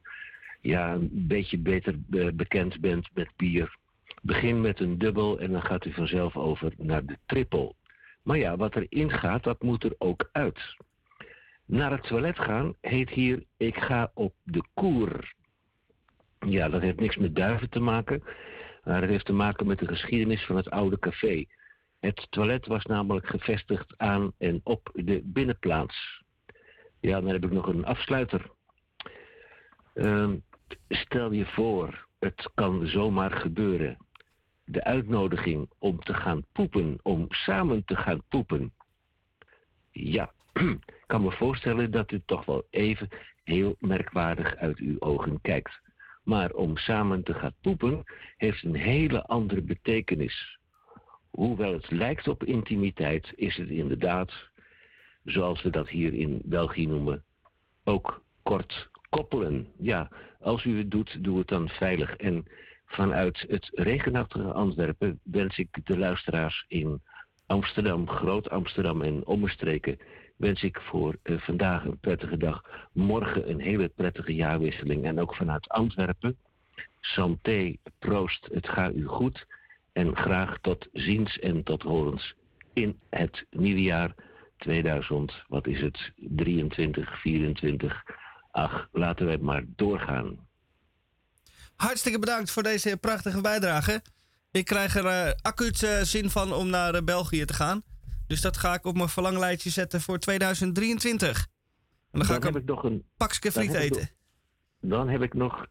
ja, een beetje beter eh, bekend bent met bier. Begin met een dubbel en dan gaat u vanzelf over naar de triple. Maar ja, wat erin gaat, dat moet er ook uit. Naar het toilet gaan heet hier ik ga op de koer. Ja, dat heeft niks met duiven te maken, maar het heeft te maken met de geschiedenis van het oude café. Het toilet was namelijk gevestigd aan en op de binnenplaats. Ja, dan heb ik nog een afsluiter. Ehm, stel je voor, het kan zomaar gebeuren de uitnodiging om te gaan poepen, om samen te gaan poepen. Ja, ik kan me voorstellen dat u toch wel even heel merkwaardig uit uw ogen kijkt. Maar om samen te gaan poepen heeft een hele andere betekenis. Hoewel het lijkt op intimiteit, is het inderdaad, zoals we dat hier in België noemen, ook kort koppelen. Ja, als u het doet, doe het dan veilig. En vanuit het regenachtige Antwerpen wens ik de luisteraars in Amsterdam, Groot Amsterdam en omstreken, wens ik voor eh, vandaag een prettige dag, morgen een hele prettige jaarwisseling en ook vanuit Antwerpen. Santé, proost, het gaat u goed en graag tot ziens en tot horens in het nieuwe jaar 2000, wat is het, 23, 24. Ach, laten het maar doorgaan. Hartstikke bedankt voor deze prachtige bijdrage. Ik krijg er eh, acuut eh, zin van om naar België te gaan. Dus dat ga ik op mijn verlanglijstje zetten voor 2023. En dan ga Dan ik heb ik nog een pakje friet eten. Dan heb ik nog,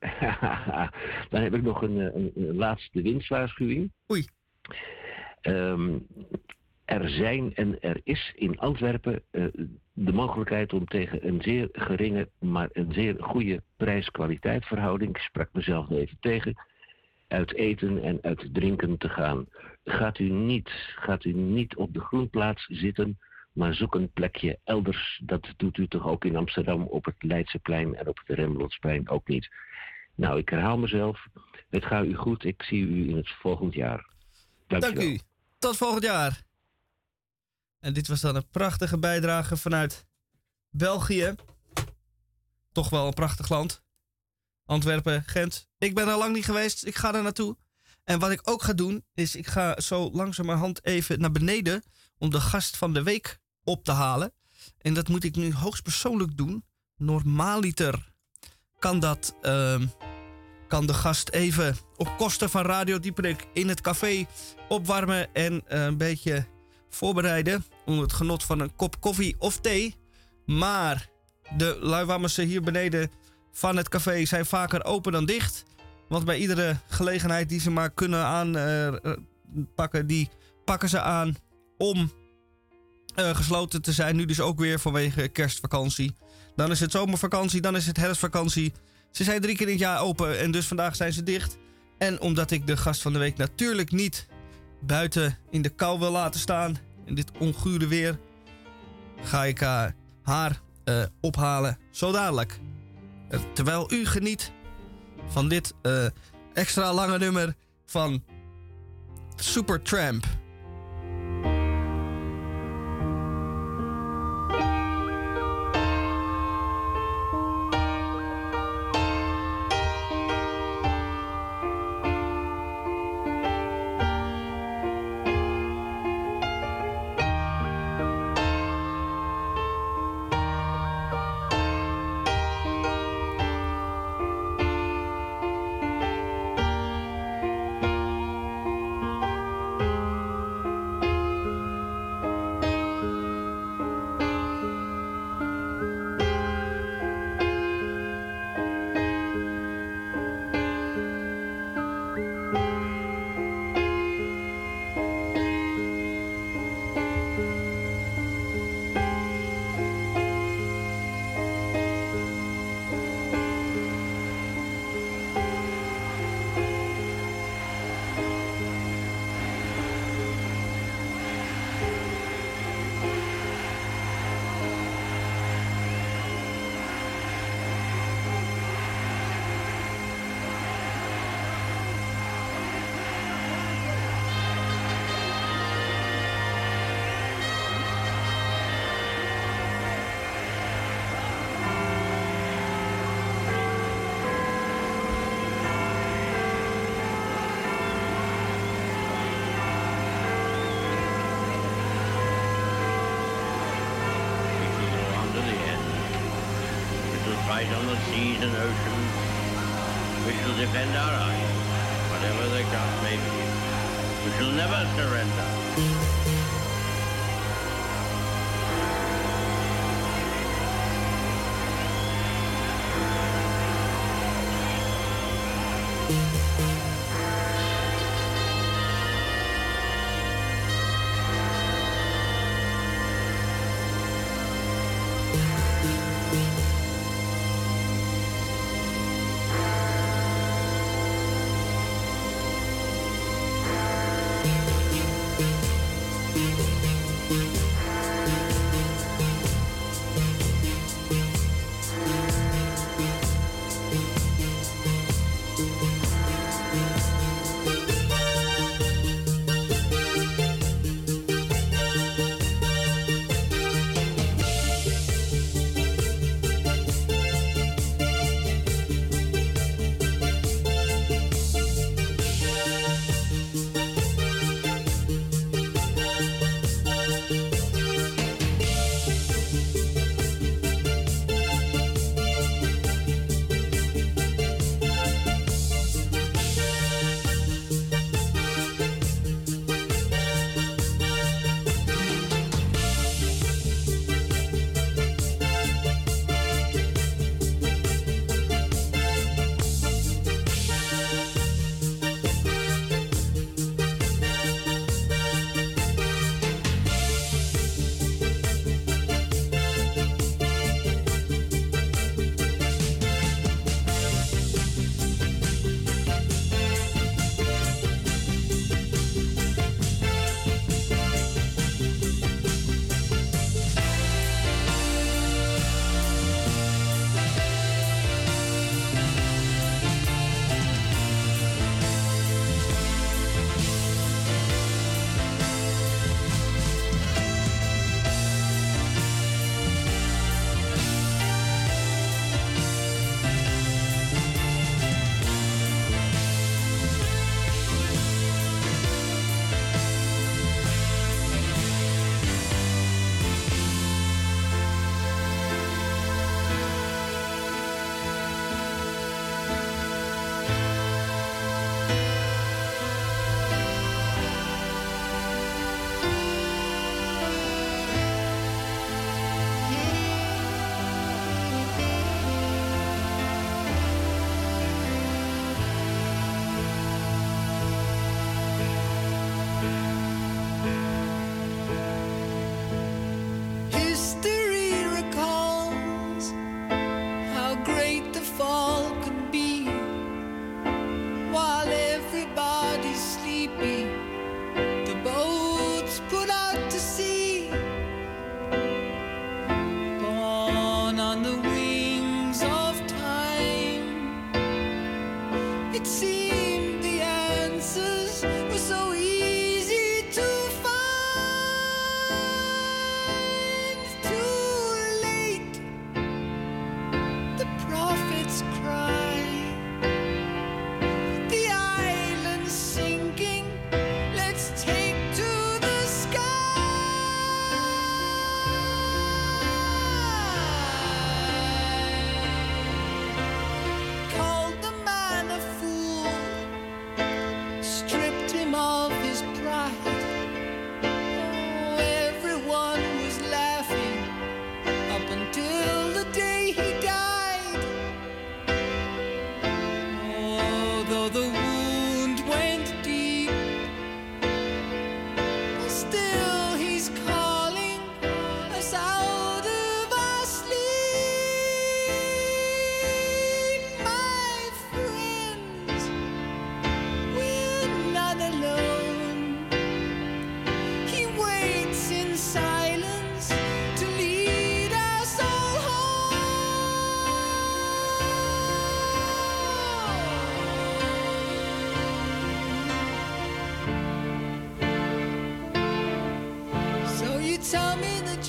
(laughs) dan heb ik nog een, eh, een, een laatste winstwaarschuwing. Oei. Ehm, er zijn en er is in Antwerpen eh, de mogelijkheid om tegen een zeer geringe, maar een zeer goede prijs-kwaliteit verhouding, ik sprak mezelf even tegen, uit eten en uit drinken te gaan. Gaat u niet, gaat u niet op de groenplaats zitten, maar zoek een plekje elders. Dat doet u toch ook in Amsterdam op het Leidseplein en op het Rembrandtsplein ook niet. Nou, ik herhaal mezelf. Het gaat u goed. Ik zie u in het volgend jaar. Dank, Dank u. Tot volgend jaar. En dit was dan een prachtige bijdrage vanuit België. Toch wel een prachtig land. Antwerpen, Gent. Ik ben er lang niet geweest. Ik ga er naartoe. En wat ik ook ga doen, is ik ga zo langzamerhand even naar beneden om de gast van de week op te halen. En dat moet ik nu hoogstpersoonlijk doen. Normaaliter. kan dat. ehm, kan de gast even op kosten van Radio Dieperik in het café opwarmen en eh, een beetje voorbereiden. Onder het genot van een kop koffie of thee. Maar de luiwammersen hier beneden van het café zijn vaker open dan dicht. Want bij iedere gelegenheid die ze maar kunnen aanpakken, die pakken ze aan om eh, gesloten te zijn. Nu dus ook weer vanwege kerstvakantie. Dan is het zomervakantie, dan is het herfstvakantie. Ze zijn drie keer in het jaar open en dus vandaag zijn ze dicht. En omdat ik de gast van de week natuurlijk niet buiten in de kou wil laten staan. In dit ongure weer. Ga ik eh, haar eh, ophalen zo dadelijk. Eh, terwijl u geniet van dit eh, extra lange nummer van Supertramp.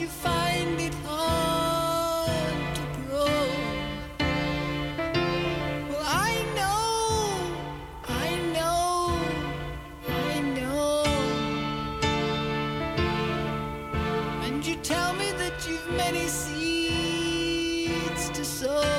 You find it hard to grow? Well, I know, I know, I know. And you tell me that you've many seeds to sow.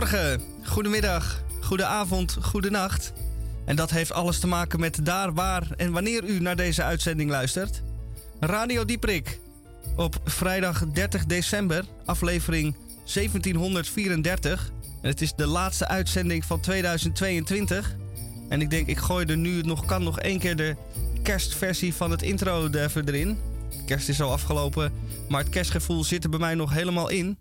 Goedemorgen, goedemiddag, goedenavond, goedenacht. En dat heeft alles te maken met daar, waar en wanneer u naar deze uitzending luistert. Radio Dieprik op vrijdag 30 december, aflevering 1734. En het is de laatste uitzending van 2022. En ik denk, ik gooi er nu nog kan nog één keer de kerstversie van het intro even erin. Kerst is al afgelopen, maar het kerstgevoel zit er bij mij nog helemaal in.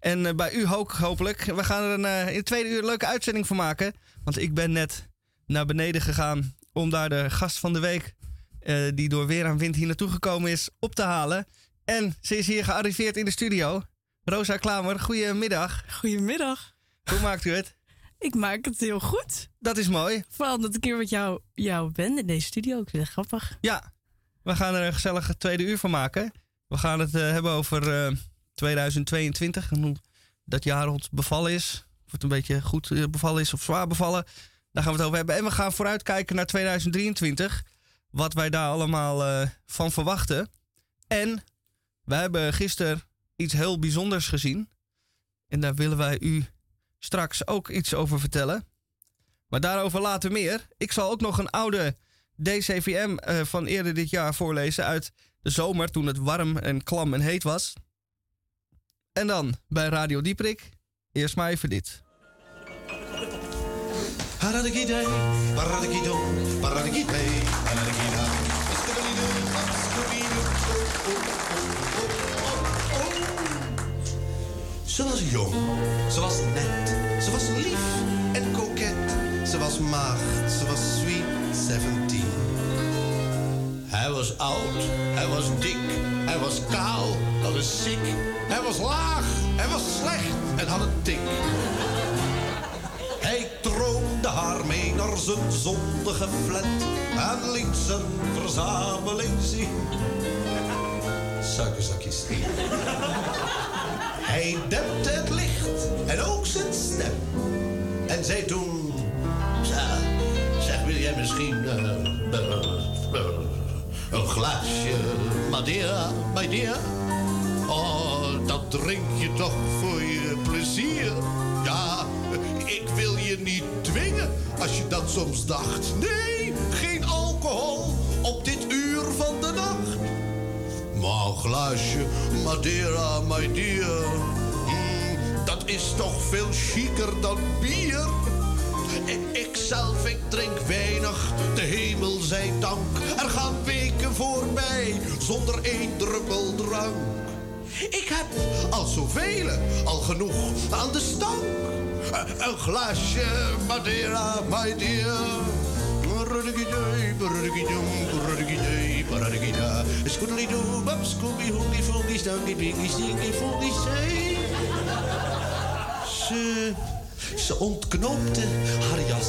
En eh, bij u ook, hopelijk. We gaan er een, eh, in het tweede uur een leuke uitzending van maken. Want ik ben net naar beneden gegaan om daar de gast van de week, eh, die door weer aan wind hier naartoe gekomen is, op te halen. En ze is hier gearriveerd in de studio. Rosa Klamer, goedemiddag. Goedemiddag. Hoe maakt u het? Ik maak het heel goed. Dat is mooi. Vooral dat ik hier met jou, jou ben in deze studio. Ik vind het grappig. Ja, we gaan er een gezellige tweede uur van maken. We gaan het hebben over 2022 en hoe dat jaar ons bevallen is. Of het een beetje goed eh, bevallen is of zwaar bevallen. Daar gaan we het over hebben. En we gaan vooruitkijken naar 2023. Wat wij daar allemaal eh, van verwachten. En we hebben gisteren iets heel bijzonders gezien. En daar willen wij u straks ook iets over vertellen. Maar daarover later meer. Ik zal ook nog een oude DCVM eh, van eerder dit jaar voorlezen uit de zomer toen het warm en klam en heet was. En dan bij Radio Dieprik. Eerst maar even dit. Ze was jong, ze was net, ze was lief en koket. Ze was maagd, ze was sweet 17. Hij was oud, hij was dik, hij was kaal, dat is ziek. Hij was laag, hij was slecht en had een tik. Hij troonde haar mee naar zijn zondige flat en liet zijn verzameling zien. Suikerzakjes. Hij dempte het licht en ook zijn stem. En zei toen... "Zeg, wil jij misschien eh, een glaasje Madeira, my dear? Oh, dat drink je toch voor je plezier? Ja, ik wil je niet dwingen als je dat soms dacht. Nee, geen alcohol op dit uur van de nacht. Maar een glaasje Madeira, my dear, mm, dat is toch veel chiquer dan bier. I- Ik zelf, ik drink weinig, de hemel zij dank. Er gaan weken voorbij zonder één druppel drank. Ik heb al zoveel, al genoeg aan de stank. Eh, Een glaasje Madeira, my dear. Bruddigidee, bruddigidoo, bruddigidee, bruddigida. Scoodalidoo, bab, scooby, hoongie, foongie, stanky, pinky, stinky, foongie, say. Ze, ze ontknoopte haar jas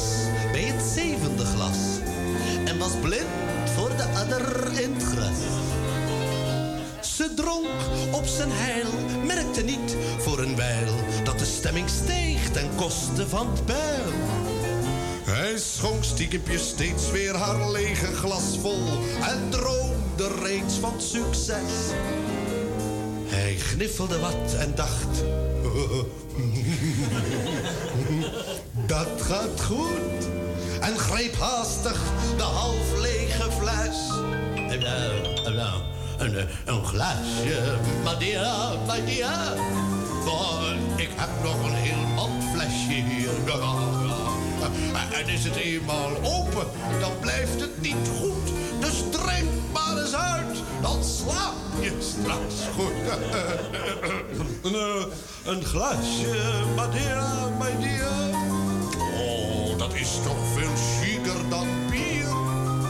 bij het zevende glas. En was blind voor de adder in gras. Ze dronk op zijn heil, merkte niet voor een wijl dat de stemming steeg ten koste van het pijl. Hij schonk stiekempjes steeds weer haar lege glas vol en droomde reeds van succes. Hij gniffelde wat en dacht: (laughs) Dat gaat goed. En greep haastig de half lege fles. En, eh, eh, een, eh, een glaasje Madeira, Madeira. Maar ik heb nog een heel handflesje hier. Ja, ja. En is het eenmaal open, dan blijft het niet goed. Dus drink maar eens uit, dan slaap je straks goed. (laughs) een, een glaasje Madeira. Oh, dat is toch veel chiquer dan bier.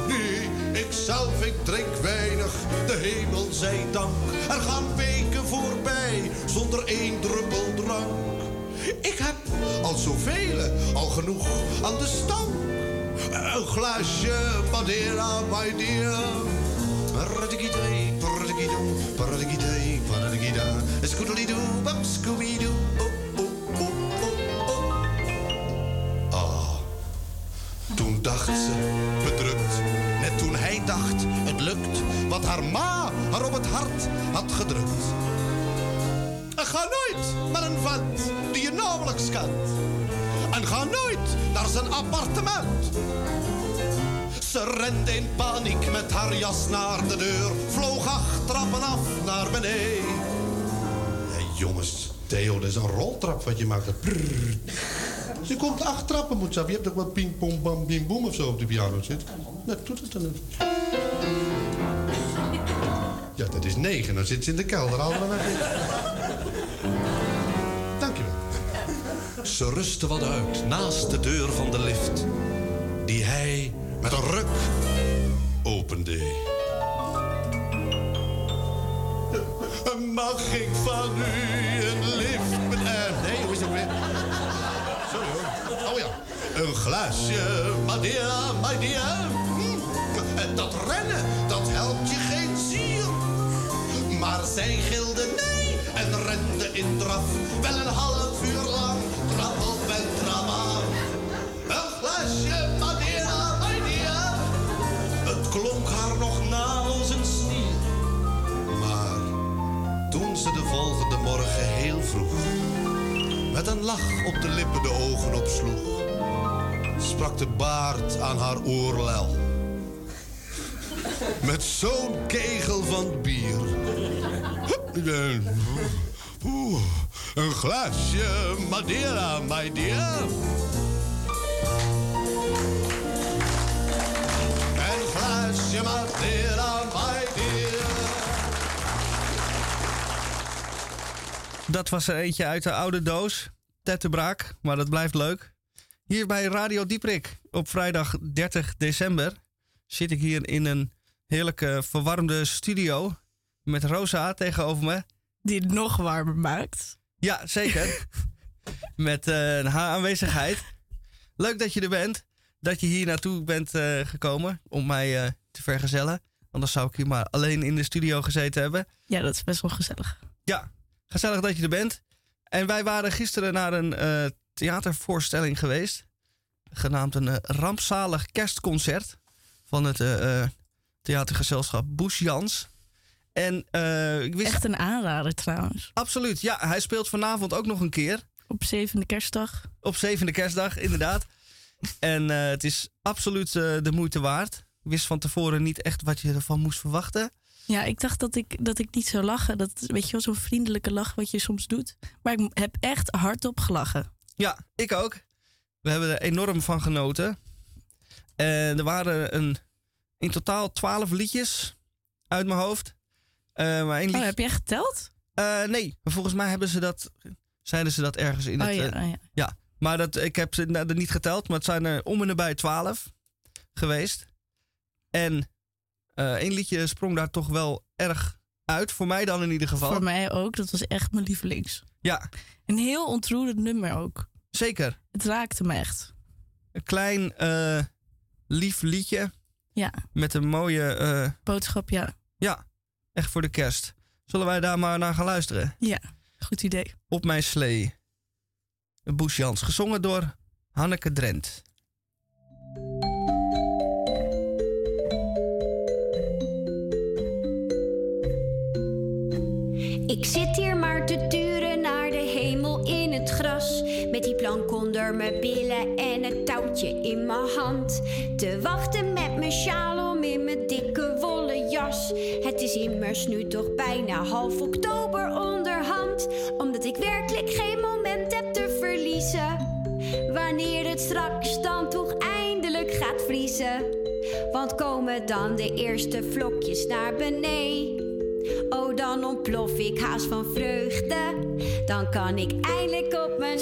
Nee, ik zelf, ik drink weinig, de hemel zij dank. Er gaan weken voorbij, zonder één druppel drank. Ik heb al zoveel, al genoeg aan de stank. Een glaasje Madeira, my dear. Paradigida. Bam. Dacht ze, bedrukt, net toen hij dacht, het lukt, wat haar ma haar op het hart had gedrukt. En ga nooit naar een vent die je nauwelijks kent. En ga nooit naar zijn appartement. Ze rende in paniek met haar jas naar de deur. Vloog acht trappen af naar beneden. Hé, jongens, Theo, dat is een roltrap wat je maakt. Ze komt acht trappen, moet ze. Je hebt toch wat ping, pong, bam, bim, boem of zo op de piano zitten? Dat doet het dan niet. Ja, dat is negen. Dan zit ze in de kelder. Er weg. Dankjewel. Ze rustte wat uit naast de deur van de lift. Die hij met een ruk opende. Mag ik van u een lift... met- eh, nee, hoe is het weer? Sorry hoor. Oh ja. Een glaasje Madeira, my dear. Hm, Dat rennen, dat helpt je geen zier. Maar zij gilde nee en rende in draf. Wel een half uur lang, trap volgende morgen heel vroeg... met een lach op de lippen de ogen opsloeg... sprak de baard aan haar oorlel. Met zo'n kegel van bier. Een glaasje Madeira, my dear. Een glaasje Madeira, Dat was er eentje uit de oude doos. Tettebraak, maar dat blijft leuk. Hier bij Radio Dieprik op vrijdag 30 december zit ik hier in een heerlijke verwarmde studio met Rosa tegenover me. Die het nog warmer maakt. Ja, zeker. (laughs) met eh, haar aanwezigheid. Leuk dat je er bent. Dat je hier naartoe bent eh, gekomen om mij eh, te vergezellen. Anders zou ik hier maar alleen in de studio gezeten hebben. Ja, dat is best wel gezellig. Ja, gezellig dat je er bent. En wij waren gisteren naar een eh, theatervoorstelling geweest. Genaamd een eh, rampzalig kerstconcert. Van het eh, theatergezelschap Boes Jans. En ik wist... Echt een aanrader trouwens. Absoluut, ja. Hij speelt vanavond ook nog een keer. Op zevende kerstdag. Op zevende kerstdag, inderdaad. En het is absoluut de moeite waard. Ik wist van tevoren niet echt wat je ervan moest verwachten. Ja, ik dacht dat ik, dat ik niet zou lachen. Dat weet je wel, zo'n vriendelijke lach wat je soms doet. Maar ik heb echt hardop gelachen. Ja, ik ook. We hebben er enorm van genoten. En er waren een, in totaal twaalf liedjes uit mijn hoofd. Eh, maar één liedje... Oh, heb jij geteld? Eh, nee, maar volgens mij hebben ze dat, zeiden ze dat ergens in Oh het... ja, eh, oh ja. maar dat, ik heb ze nou, niet geteld, maar het zijn er om en nabij twaalf geweest. En eh, één liedje sprong daar toch wel erg uit, voor mij dan in ieder geval. Voor mij ook. Dat was echt mijn lievelings. Ja. Een heel ontroerend nummer ook. Zeker. Het raakte me echt. Een klein, eh, lief liedje. Ja. Met een mooie... eh, Boodschap, ja. ja, echt voor de kerst. Zullen wij daar maar naar gaan luisteren? Ja, goed idee. Op mijn slee. Boes Jans, gezongen door Hanneke Drent. Ik zit hier maar te turen naar de hemel in het gras. Met die plank onder mijn billen en het touwtje in mijn hand. Te wachten met mijn sjaal om in mijn dikke wollen jas. Het is immers nu toch bijna half oktober onderhand. Omdat ik werkelijk geen moment heb te verliezen. Wanneer het straks dan toch eindelijk gaat vriezen. Want komen dan de eerste vlokjes naar beneden. Oh, dan ontplof ik haast van vreugde. Dan kan ik eindelijk op mijn.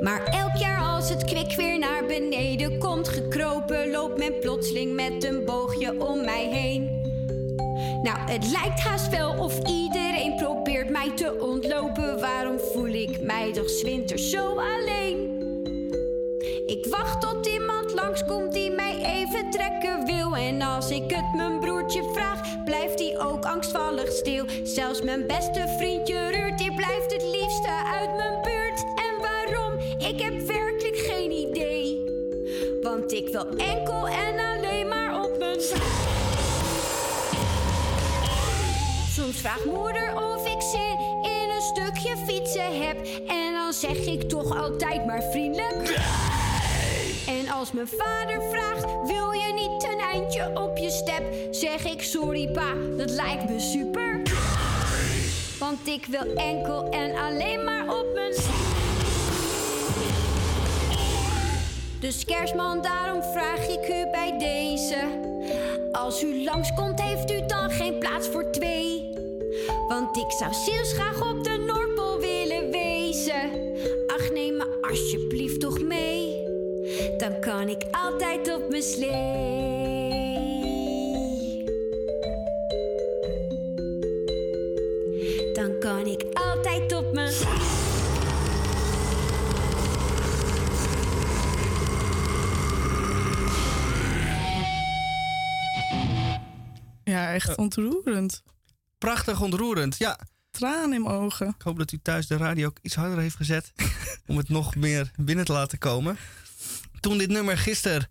Maar elk jaar als het kwik weer naar beneden komt gekropen, loopt men plotseling met een boogje om mij heen. Nou, het lijkt haast wel of iedereen probeert mij te ontlopen. Waarom voel ik mij toch 's winters zo alleen? Ik wacht tot iemand langskomt die mij even trekken wil. En als ik het mijn broertje vraag, blijft hij ook angstvallig stil. Zelfs mijn beste vriendje Ruurt, die blijft het liefste uit mijn buurt. En waarom? Ik heb werkelijk geen idee. Want ik wil enkel en alleen Soms vraagt moeder of ik zin in een stukje fietsen heb. En dan zeg ik toch altijd maar vriendelijk. En als mijn vader vraagt, wil je niet ten lijntje op je step, zeg ik sorry pa, dat lijkt me super. Want ik wil enkel en alleen maar op mijn Dus kerstman, daarom vraag ik u bij deze. Als u langskomt, heeft u dan geen plaats voor twee? Want ik zou zielsgraag op de Noordpool willen wezen. Ach, neem me alsjeblieft toch mee. Dan kan ik altijd op mijn slee. Dan kan ik altijd op mijn Ja, echt ontroerend. Prachtig ontroerend, ja. Tranen in mijn ogen. Ik hoop dat u thuis de radio ook iets harder heeft gezet. (laughs) om het nog meer binnen te laten komen. Toen dit nummer gisteren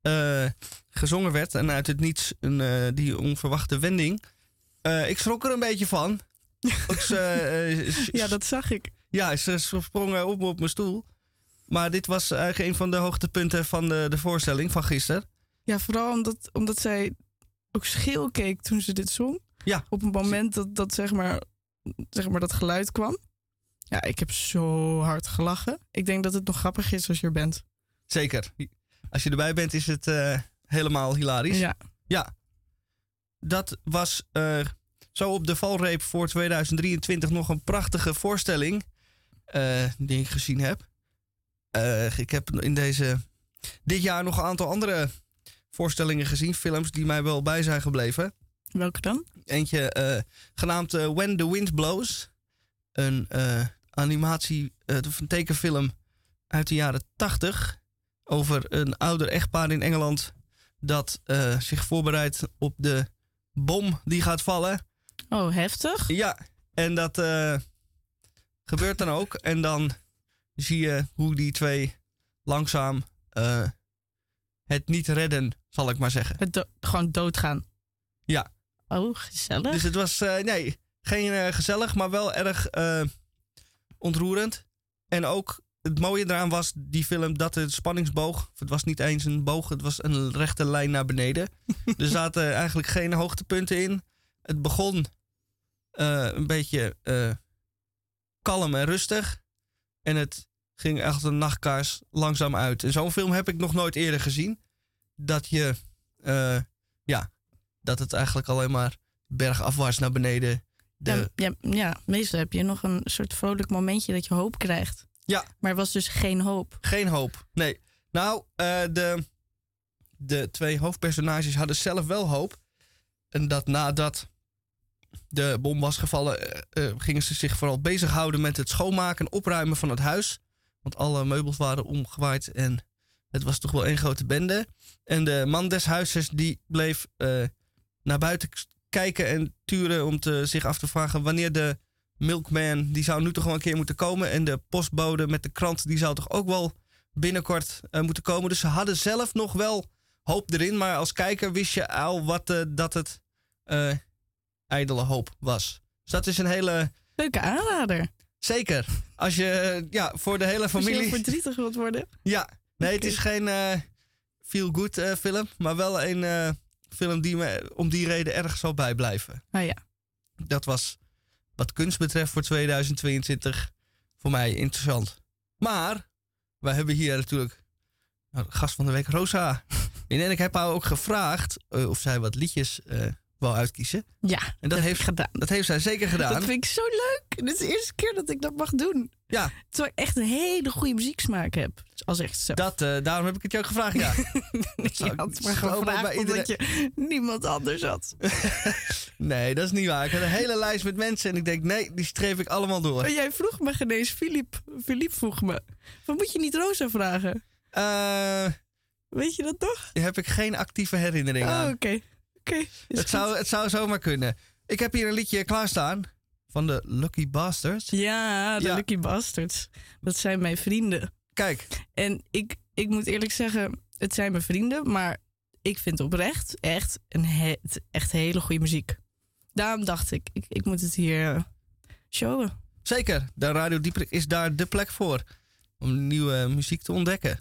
eh, gezongen werd. en uit het niets een, eh, die onverwachte wending. eh, ik schrok er een beetje van. (laughs) Ja, dat zag ik. Ja, ze sprongen op op mijn stoel. Maar dit was eigenlijk een van de hoogtepunten van de, de voorstelling van gisteren. Ja, vooral omdat, omdat zij ook scheel keek toen ze dit zong. Ja. Op een moment dat, dat, zeg maar, zeg maar dat geluid kwam. Ja, ik heb zo hard gelachen. Ik denk dat het nog grappig is als je er bent. Zeker. Als je erbij bent, is het eh, helemaal hilarisch. Ja. Ja. Dat was eh, zo op de valreep voor 2023 nog een prachtige voorstelling. eh, die ik gezien heb. Ik heb in deze, dit jaar nog een aantal andere voorstellingen gezien. Films die mij wel bij zijn gebleven. Welke dan? Eentje eh, genaamd eh, When the Wind Blows. Een eh, animatie, een tekenfilm uit de jaren 80. Over een ouder echtpaar in Engeland. Dat zich voorbereidt op de bom die gaat vallen. Oh, heftig? Ja, en dat gebeurt dan ook. En dan zie je hoe die twee langzaam het niet redden, zal ik maar zeggen. Het do- gewoon doodgaan. Ja. Oh, gezellig. Dus het was, eh, nee, geen eh, gezellig, maar wel erg eh, ontroerend. En ook het mooie eraan was die film dat de spanningsboog, het was niet eens een boog, het was een rechte lijn naar beneden. (laughs) er zaten eigenlijk geen hoogtepunten in. Het begon een beetje kalm en rustig. En het ging echt een nachtkaars langzaam uit. En zo'n film heb ik nog nooit eerder gezien. Dat je, ja, dat het eigenlijk alleen maar bergafwaarts naar beneden. De, Ja, ja, ja, meestal heb je nog een soort vrolijk momentje dat je hoop krijgt. Ja. Maar er was dus geen hoop. Geen hoop. Nee. Nou, eh, de, de twee hoofdpersonages hadden zelf wel hoop. En dat nadat de bom was gevallen, eh, eh, gingen ze zich vooral bezighouden met het schoonmaken en opruimen van het huis. Want alle meubels waren omgewaaid en het was toch wel één grote bende. En de man des huizes die bleef naar buiten kijken en turen om te, zich af te vragen wanneer de milkman, die zou nu toch wel een keer moeten komen. En de postbode met de krant, die zou toch ook wel binnenkort eh, moeten komen. Dus ze hadden zelf nog wel hoop erin. Maar als kijker wist je al wat, eh, dat het eh ijdele hoop was. Dus dat is een hele... Leuke aanrader. Zeker. Als je ja, voor de hele Als je familie... verdrietig wilt worden. Ja, nee, het is geen feel-good film, maar wel een film die me om die reden erg zal bijblijven. Ah ja. Dat was wat kunst betreft voor 2022 voor mij interessant. Maar wij hebben hier natuurlijk nou, gast van de week, Rosa. (laughs) En ik heb haar ook gevraagd eh, of zij wat liedjes eh wou uitkiezen. Ja, En dat, heeft, gedaan. dat heeft zij zeker gedaan. Dat vind ik zo leuk. Dit is de eerste keer dat ik dat mag doen. Ja. Terwijl ik echt een hele goede muzieksmaak heb. Als echt zo. Dat, eh, daarom heb ik het ook gevraagd, ja. (laughs) Dat zou je had maar omdat je niemand anders had. (laughs) Nee, dat is niet waar. Ik had een hele lijst met mensen en ik denk, nee, die streef ik allemaal door. Maar jij vroeg me genees, Filip. Filip vroeg me. Van, moet je niet Rosa vragen? Eh, Weet je dat daar heb ik geen actieve herinnering Oh, aan. oké. Oké. Het goed. zou, het zou zomaar kunnen. Ik heb hier een liedje klaarstaan van de Lucky Bastards. Ja, de Ja. Lucky Bastards. Dat zijn mijn vrienden. Kijk. En ik, ik moet eerlijk zeggen, het zijn mijn vrienden, maar ik vind oprecht echt, een he- echt hele goede muziek. Daarom dacht ik, ik, ik moet het hier eh, showen. Zeker, de Radio Dieprik is daar de plek voor. Om nieuwe muziek te ontdekken.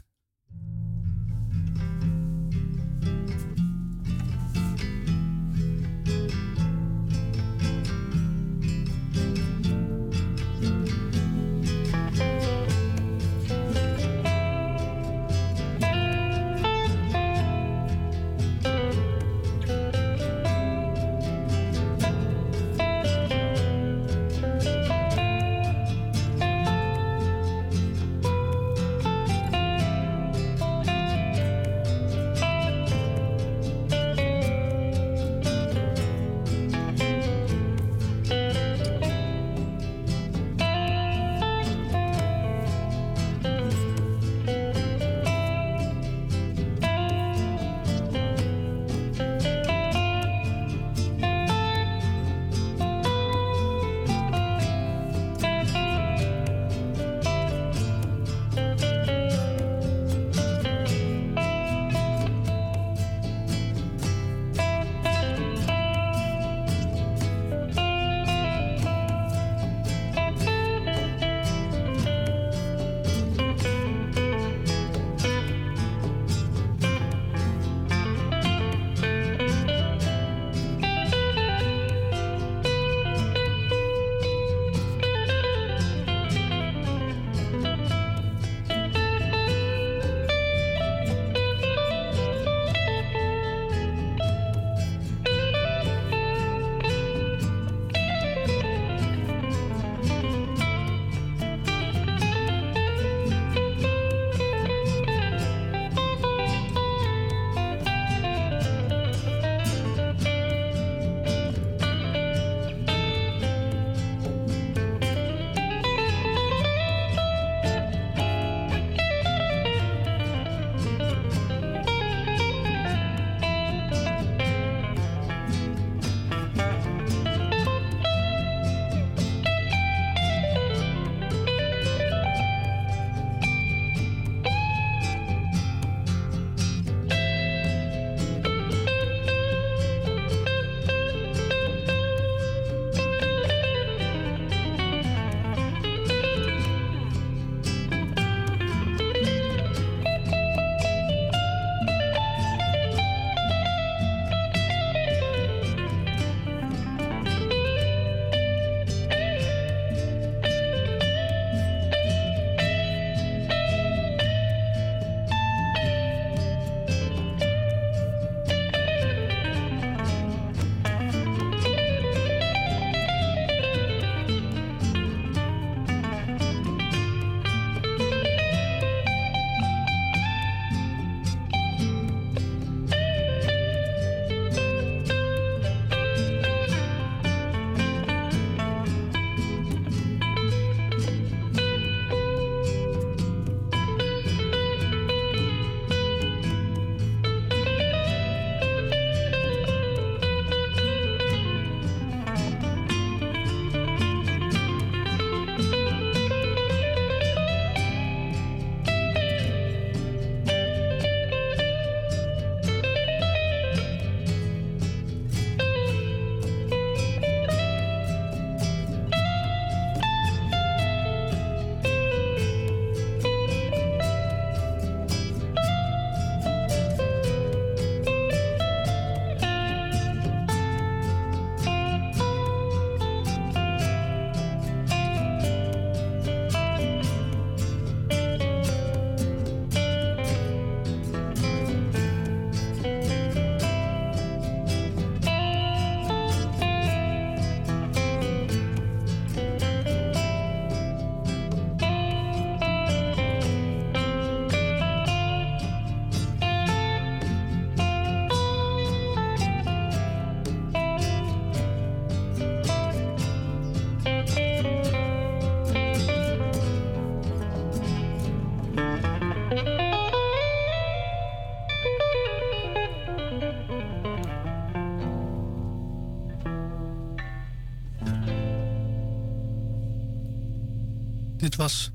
Was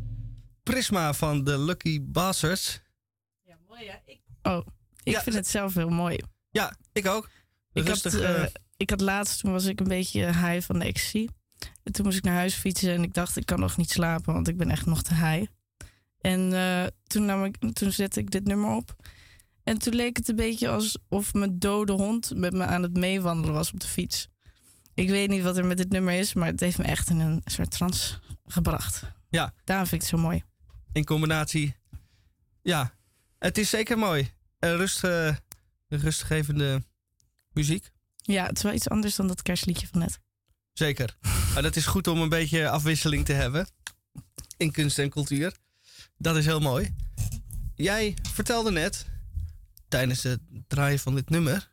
Prisma van de Lucky Bastards. Oh, ik vind het zelf heel mooi. Ja, ik ook. Ik had, Rustig, eh, eh, ik had laatst, toen was ik een beetje high van de ecstasy. En toen moest ik naar huis fietsen en ik dacht, ik kan nog niet slapen, want ik ben echt nog te high. En eh, toen, nam ik, toen zette ik dit nummer op. En toen leek het een beetje alsof mijn dode hond met me aan het meewandelen was op de fiets. Ik weet niet wat er met dit nummer is, maar het heeft me echt in een soort trance gebracht. Ja. Daarom vind ik het zo mooi. in combinatie. Ja, het is zeker mooi. Uh, rust, eh, rustgevende muziek. Ja, het is wel iets anders dan dat kerstliedje van net. Zeker. (laughs) maar dat is goed om een beetje afwisseling te hebben. In kunst en cultuur. Dat is heel mooi. Jij vertelde net, tijdens het draaien van dit nummer,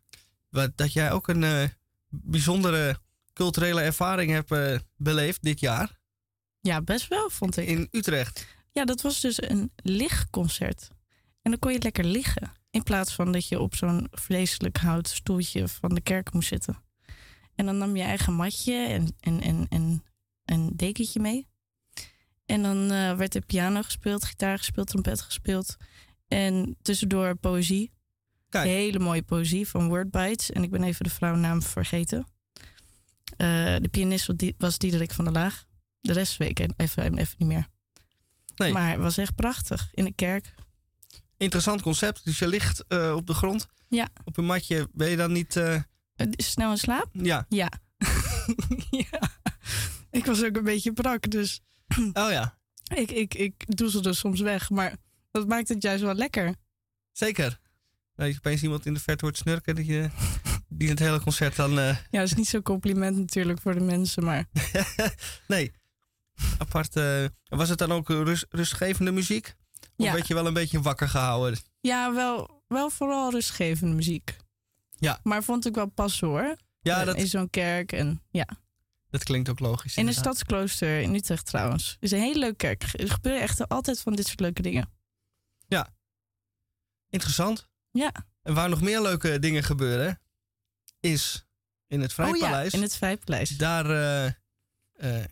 dat jij ook een eh, bijzondere culturele ervaring hebt eh, beleefd dit jaar. Ja, best wel, vond ik. In Utrecht. Ja, dat was dus een lichtconcert. En dan kon je lekker liggen. In plaats van dat je op zo'n vleeselijk houten stoeltje van de kerk moest zitten. En dan nam je eigen matje en, en, en, en een dekentje mee. En dan eh, werd er piano gespeeld, gitaar gespeeld, trompet gespeeld. En tussendoor poëzie. Hele mooie poëzie van Wordbites. En ik ben even de vrouwennaam vergeten. Eh, de pianist was Diederik van der Laag. De rest weet ik even, even niet meer. Nee. Maar het was echt prachtig. In de kerk. Interessant concept. Dus je ligt eh, op de grond. Ja. Op een matje. Ben je dan niet... eh, Snel in slaap? Ja. Ja. (laughs) ja. Ik was ook een beetje brak, dus... Oh ja. Ik, ik, ik doe ze dus soms weg, maar dat maakt het juist wel lekker. Zeker. Dat je opeens iemand in de verte hoort snurken. Dat je, die het hele concert dan... Ja, dat is niet zo'n compliment natuurlijk voor de mensen, maar... (laughs) nee. Apart. eh, was het dan ook rust, rustgevende muziek? Of Ja. werd je wel een beetje wakker gehouden? Ja, wel, wel vooral rustgevende muziek. Ja. Maar vond ik wel passen hoor. Ja, Eh, dat- In zo'n kerk en ja. Dat klinkt ook logisch. In een stadsklooster in Utrecht trouwens. is een hele leuke kerk. Er gebeuren echt altijd van dit soort leuke dingen. Ja. Interessant. Ja. En waar nog meer leuke dingen gebeuren, is in het Oh ja, Vrijpaleis. in het Vrijpaleis. Daar eh,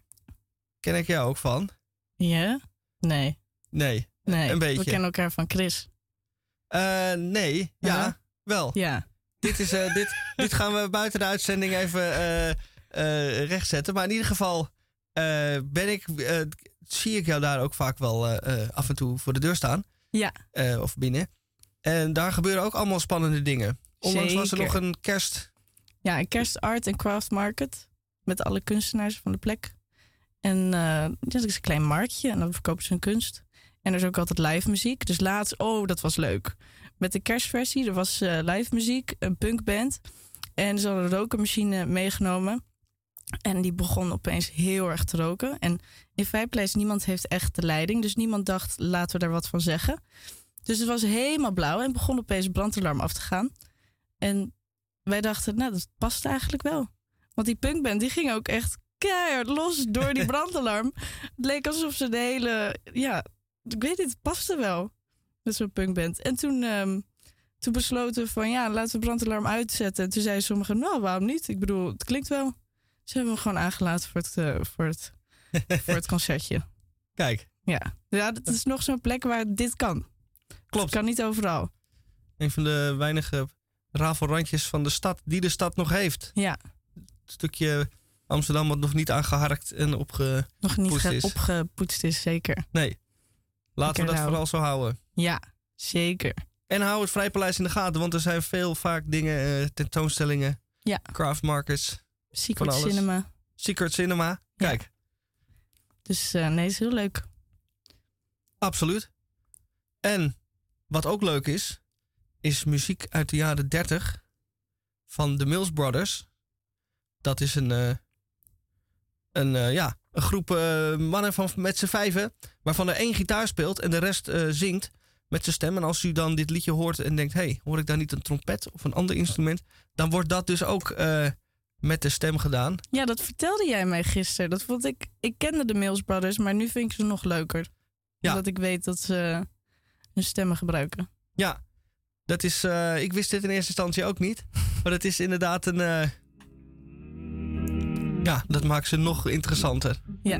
ken ik jou ook van. Ja? Nee. Nee. Nee, Een beetje. we kennen elkaar van Chris. Eh, nee, ja, wel. Ja. Dit, is, eh, dit, (laughs) dit gaan we buiten de uitzending even eh, rechtzetten. Maar in ieder geval ben ik, zie ik jou daar ook vaak wel af en toe voor de deur staan. Ja. Of binnen. En daar gebeuren ook allemaal spannende dingen. Onlangs was er nog een kerst. Ja, een kerstart en craft market. Met alle kunstenaars van de plek. En eh dat is een klein marktje. En dan verkopen ze hun kunst. En er is ook altijd live muziek. Dus laatst, oh, dat was leuk. Met de kerstversie, er was eh, live muziek, een punkband. En ze hadden een rokenmachine meegenomen. En die begon opeens heel erg te roken. En in Vijpleis, niemand heeft echt de leiding. Dus niemand dacht, laten we daar wat van zeggen. Dus het was helemaal blauw en begon opeens een brandalarm af te gaan. En wij dachten, nou, dat past eigenlijk wel. Want die punkband, die ging ook echt keihard los door die (laughs) brandalarm. het leek alsof ze de hele, ja, ik weet niet, het paste wel. Met zo'n punkband. En toen, ehm, toen besloten we van, ja, laten we brandalarm uitzetten. En toen zeiden sommigen, nou, waarom niet? Ik bedoel, het klinkt wel. Ze hebben hem gewoon aangelaten voor het, eh, voor het, (laughs) voor het concertje. Kijk. Ja. ja, dat is nog zo'n plek waar dit kan. Klopt. Het kan niet overal. Een van de weinige rafelrandjes van de stad die de stad nog heeft. Ja. Het stukje Amsterdam wat nog niet aangeharkt en opge Nog niet poetst ge- is. opgepoetst is, zeker. Nee. Laten we dat rauw. vooral zo houden. Ja, zeker. En hou het Vrijpaleis in de gaten, want er zijn veel vaak dingen, eh, tentoonstellingen, Ja. craft markets. Secret. Cinema. Secret Cinema. Kijk, Dus eh, nee, is heel leuk. absoluut. En wat ook leuk is, is muziek uit de jaren 30 van de Mills Brothers. Dat is een, eh, een, eh, ja, een groep eh, mannen van, met z'n vijven, waarvan er één gitaar speelt en de rest eh, zingt met zijn stem. En als u dan dit liedje hoort en denkt, hey, hoor ik daar niet een trompet of een ander instrument? Dan wordt dat dus ook met de stem gedaan. Ja, dat vertelde jij mij gisteren. Dat vond ik. Ik kende de Mills Brothers, maar nu vind ik ze nog leuker. Ja. Omdat ik weet dat ze hun stemmen gebruiken. Ja, dat is. ik wist dit in eerste instantie ook niet. (laughs) Maar het is inderdaad een. Ja, dat maakt ze nog interessanter. Ja.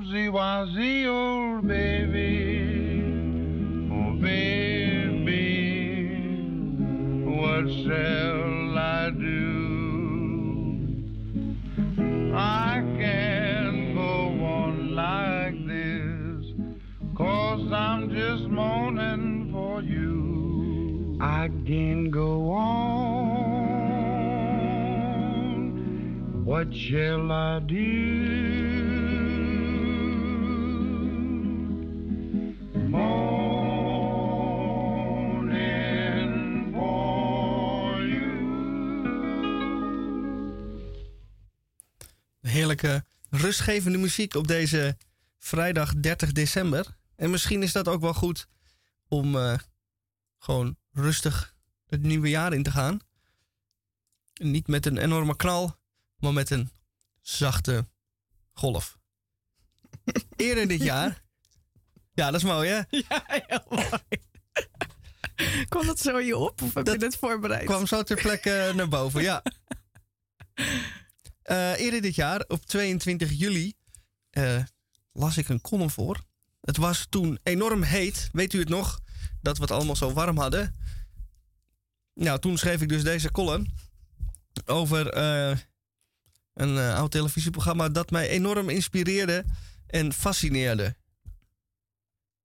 Zozy, wazi, oh baby. Oh baby, what shall I do? I can't go on like this, cause I'm just moaning for you. I can't go on. What shall I do? Heerlijke, rustgevende muziek op deze vrijdag 30 december. En misschien is dat ook wel goed om eh, gewoon rustig het nieuwe jaar in te gaan. Niet met een enorme knal, maar met een zachte golf. (laughs) Eerder dit jaar. Ja, dat is mooi, hè? (laughs) Ja, heel mooi. (laughs) Kwam dat zo je op of heb je dit voorbereid? kwam zo ter plekke naar boven, ja. Eh, eerder dit jaar, op 22 juli, eh, las ik een column voor. Het was toen enorm heet. Weet u het nog? Dat we het allemaal zo warm hadden. Nou, toen schreef ik dus deze column over eh, een oud televisieprogramma dat mij enorm inspireerde en fascineerde.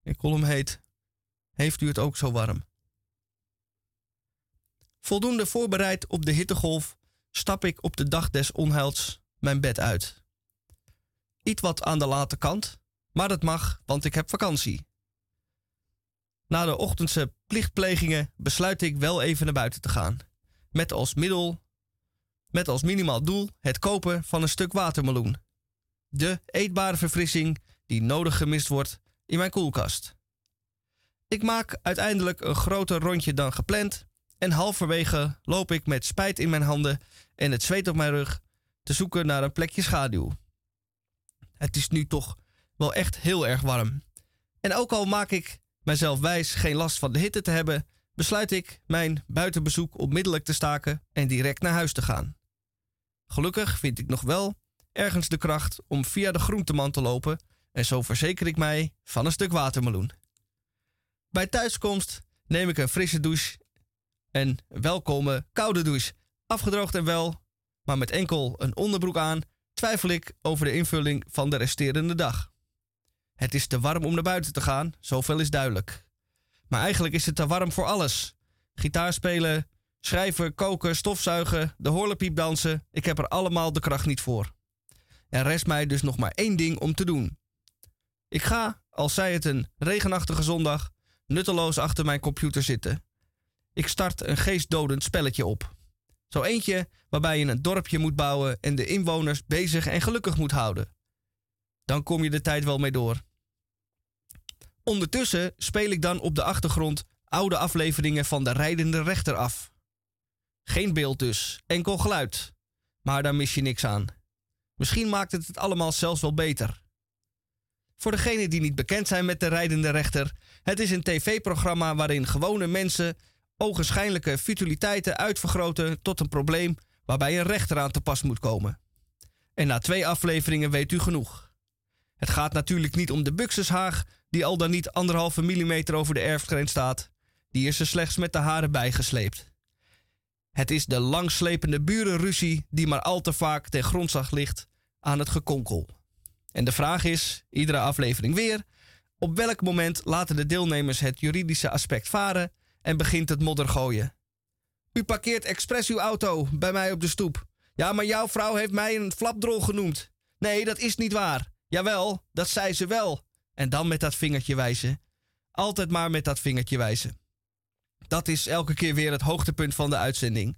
De column heet Heeft u het ook zo warm? Voldoende voorbereid op de hittegolf stap ik op de dag des onheils mijn bed uit. Iets wat aan de late kant, maar dat mag, want ik heb vakantie. Na de ochtendse plichtplegingen besluit ik wel even naar buiten te gaan. Met als middel, met als minimaal doel het kopen van een stuk watermeloen. De eetbare verfrissing die nodig gemist wordt in mijn koelkast. Ik maak uiteindelijk een groter rondje dan gepland en halverwege loop ik met spijt in mijn handen en het zweet op mijn rug te zoeken naar een plekje schaduw. Het is nu toch wel echt heel erg warm. En ook al maak ik mijzelf wijs geen last van de hitte te hebben, besluit ik mijn buitenbezoek onmiddellijk te staken en direct naar huis te gaan. Gelukkig vind ik nog wel ergens de kracht om via de groenteman te lopen en zo verzeker ik mij van een stuk watermeloen. Bij thuiskomst neem ik een frisse douche en welkome koude douche. Afgedroogd en wel, maar met enkel een onderbroek aan, twijfel ik over de invulling van de resterende dag. Het is te warm om naar buiten te gaan, zoveel is duidelijk. Maar eigenlijk is het te warm voor alles. Gitaar spelen, Schrijven, koken, stofzuigen, de horlepiep dansen. Ik heb er allemaal de kracht niet voor. Er rest mij dus nog maar één ding om te doen. Ik ga, als zij het een regenachtige zondag, nutteloos achter mijn computer zitten. Ik start een geestdodend spelletje op. Zo eentje waarbij je een dorpje moet bouwen en de inwoners bezig en gelukkig moet houden. Dan kom je de tijd wel mee door. Ondertussen speel ik dan op de achtergrond oude afleveringen van de rijdende rechter af. Geen beeld dus, enkel geluid. Maar daar mis je niks aan. Misschien maakt het het allemaal zelfs wel beter. Voor degenen die niet bekend zijn met de rijdende rechter, het is een tv-programma waarin gewone mensen ogenschijnlijke futiliteiten uitvergroten tot een probleem waarbij een rechter aan te pas moet komen. En na twee afleveringen weet u genoeg. Het gaat natuurlijk niet om de buxushaag die al dan niet anderhalve millimeter over de erfgrens staat. Die is er slechts met de haren bijgesleept. Het is de langslepende burenruzie die maar al te vaak ten grondslag ligt aan het gekonkel. En de vraag is, iedere aflevering weer, op welk moment laten de deelnemers het juridische aspect varen en begint het modder gooien? U parkeert expres uw auto bij mij op de stoep. Ja, maar jouw vrouw heeft mij een flapdrol genoemd. Nee, dat is niet waar. Jawel, dat zei ze wel. En dan met dat vingertje wijzen. Altijd maar met dat vingertje wijzen. Dat is elke keer weer het hoogtepunt van de uitzending.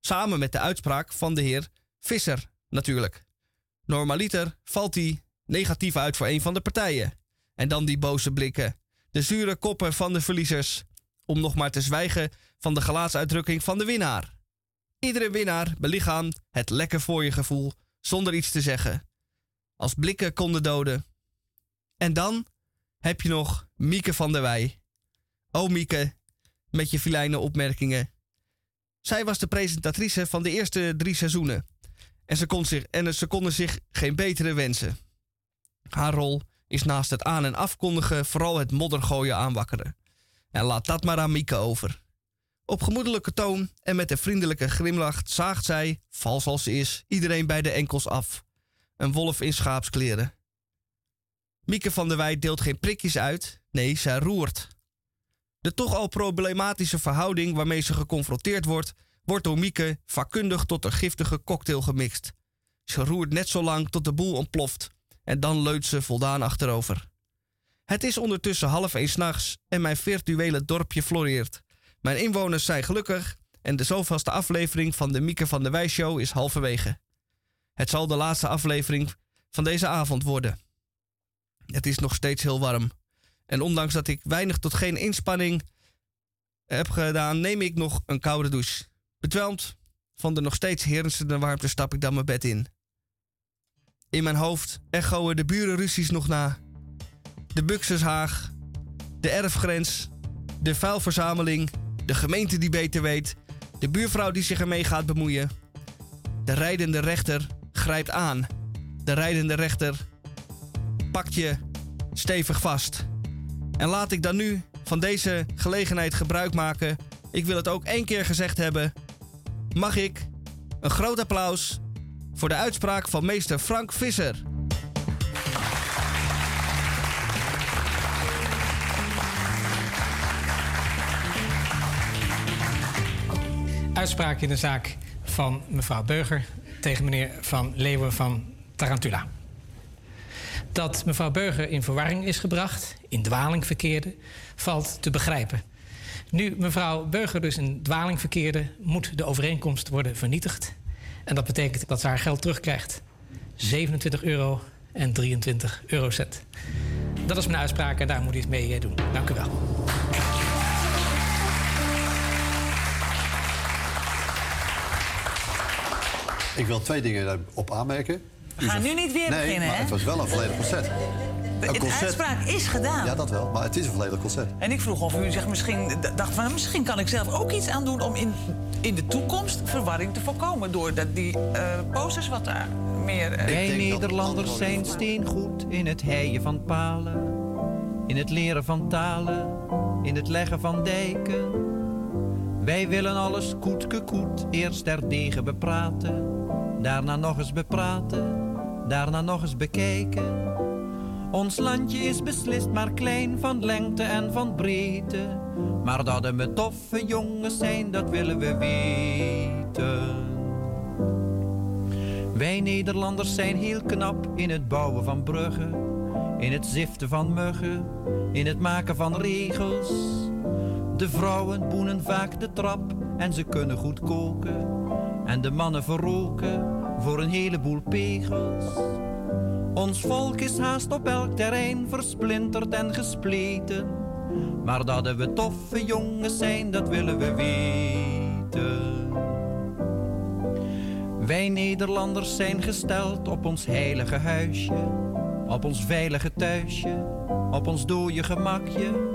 Samen met de uitspraak van de heer Visser, natuurlijk. Normaliter valt hij negatief uit voor een van de partijen. En dan die boze blikken. De zure koppen van de verliezers. Om nog maar te zwijgen van de gelaatsuitdrukking van de winnaar. Iedere winnaar belichaamt het lekker voor je gevoel zonder iets te zeggen. Als blikken konden doden. En dan heb je nog Mieke van der Wij. Oh Mieke, met je filijne opmerkingen. Zij was de presentatrice van de eerste drie seizoenen. En ze, kon zich, en ze konden zich geen betere wensen. Haar rol is naast het aan- en afkondigen vooral het moddergooien aanwakkeren. En laat dat maar aan Mieke over. Op gemoedelijke toon en met een vriendelijke grimlach zaagt zij, vals als ze is, iedereen bij de enkels af. Een wolf in schaapskleren. Mieke van der Wij deelt geen prikjes uit, nee, zij roert. De toch al problematische verhouding waarmee ze geconfronteerd wordt, wordt door Mieke vakkundig tot een giftige cocktail gemixt. Ze roert net zo lang tot de boel ontploft en dan leunt ze voldaan achterover. Het is ondertussen half één s'nachts en mijn virtuele dorpje floreert. Mijn inwoners zijn gelukkig en de zoveelste aflevering van de Mieke van der Wij Show is halverwege. Het zal de laatste aflevering van deze avond worden. Het is nog steeds heel warm. En ondanks dat ik weinig tot geen inspanning heb gedaan, neem ik nog een koude douche. Bedwelmd van de nog steeds heersende warmte stap ik dan mijn bed in. In mijn hoofd echoen de burenruzies nog na. De Buxushaag, de erfgrens, de vuilverzameling, de gemeente die beter weet, de buurvrouw die zich ermee gaat bemoeien. De rijdende rechter grijpt aan. De rijdende rechter pakt je stevig vast. En laat ik dan nu van deze gelegenheid gebruik maken. Ik wil het ook één keer gezegd hebben. Mag ik een groot applaus voor de uitspraak van meester Frank Visser. Uitspraak in de zaak van mevrouw Beuger tegen meneer Van Leeuwen van Tarantula. Dat mevrouw Beuger in verwarring is gebracht, in dwaling verkeerde, valt te begrijpen. Nu mevrouw Beuger dus in dwaling verkeerde, moet de overeenkomst worden vernietigd. En dat betekent dat ze haar geld terugkrijgt. 27 euro en 23 eurocent. Dat is mijn uitspraak en daar moet u iets mee eh, doen. Dank u wel. Ik wil twee dingen daarop aanmerken. We gaan nu niet weer nee, beginnen, maar hè? het was wel een volledig concert. Een De uitspraak is gedaan. Ja, dat wel, maar het is een volledig concert. En ik vroeg of u zich misschien dacht van misschien kan ik zelf ook iets aan doen om in, in de toekomst verwarring te voorkomen door dat, die eh posters wat daar meer. eh, Wij Nederlanders zijn steengoed in het heien van palen, in het leren van talen, in het leggen van dijken. Wij willen alles koetke koet, eerst degen bepraten, daarna nog eens bepraten, daarna nog eens bekijken. Ons landje is beslist maar klein van lengte en van breedte. Maar dat we toffe jongens zijn, dat willen we weten. Wij Nederlanders zijn heel knap in het bouwen van bruggen, in het ziften van muggen, in het maken van regels. De vrouwen boenen vaak de trap en ze kunnen goed koken. En de mannen verroken voor een heleboel pegels. Ons volk is haast op elk terrein versplinterd en gespleten. Maar dat we toffe jongens zijn, dat willen we weten. Wij Nederlanders zijn gesteld op ons heilige huisje, op ons veilige thuisje, op ons dode gemakje.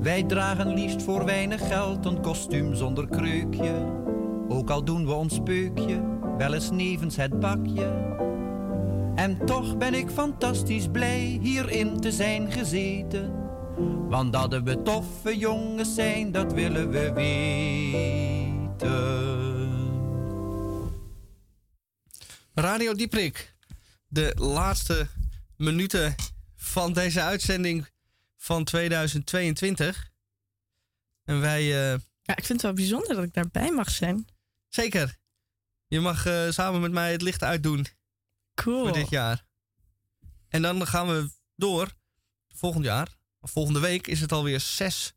Wij dragen liefst voor weinig geld een kostuum zonder kreukje, ook al doen we ons peukje wel eens nevens het bakje. En toch ben ik fantastisch blij hierin te zijn gezeten. Want dat we toffe jongens zijn, dat willen we weten. Radio Dieprik. De laatste minuten van deze uitzending van 2022. En wij... eh, Ja, ik vind het wel bijzonder dat ik daarbij mag zijn. Zeker. Je mag eh, samen met mij het licht uitdoen. Cool. Voor dit jaar. En dan gaan we door. Volgend jaar. Volgende week is het alweer 6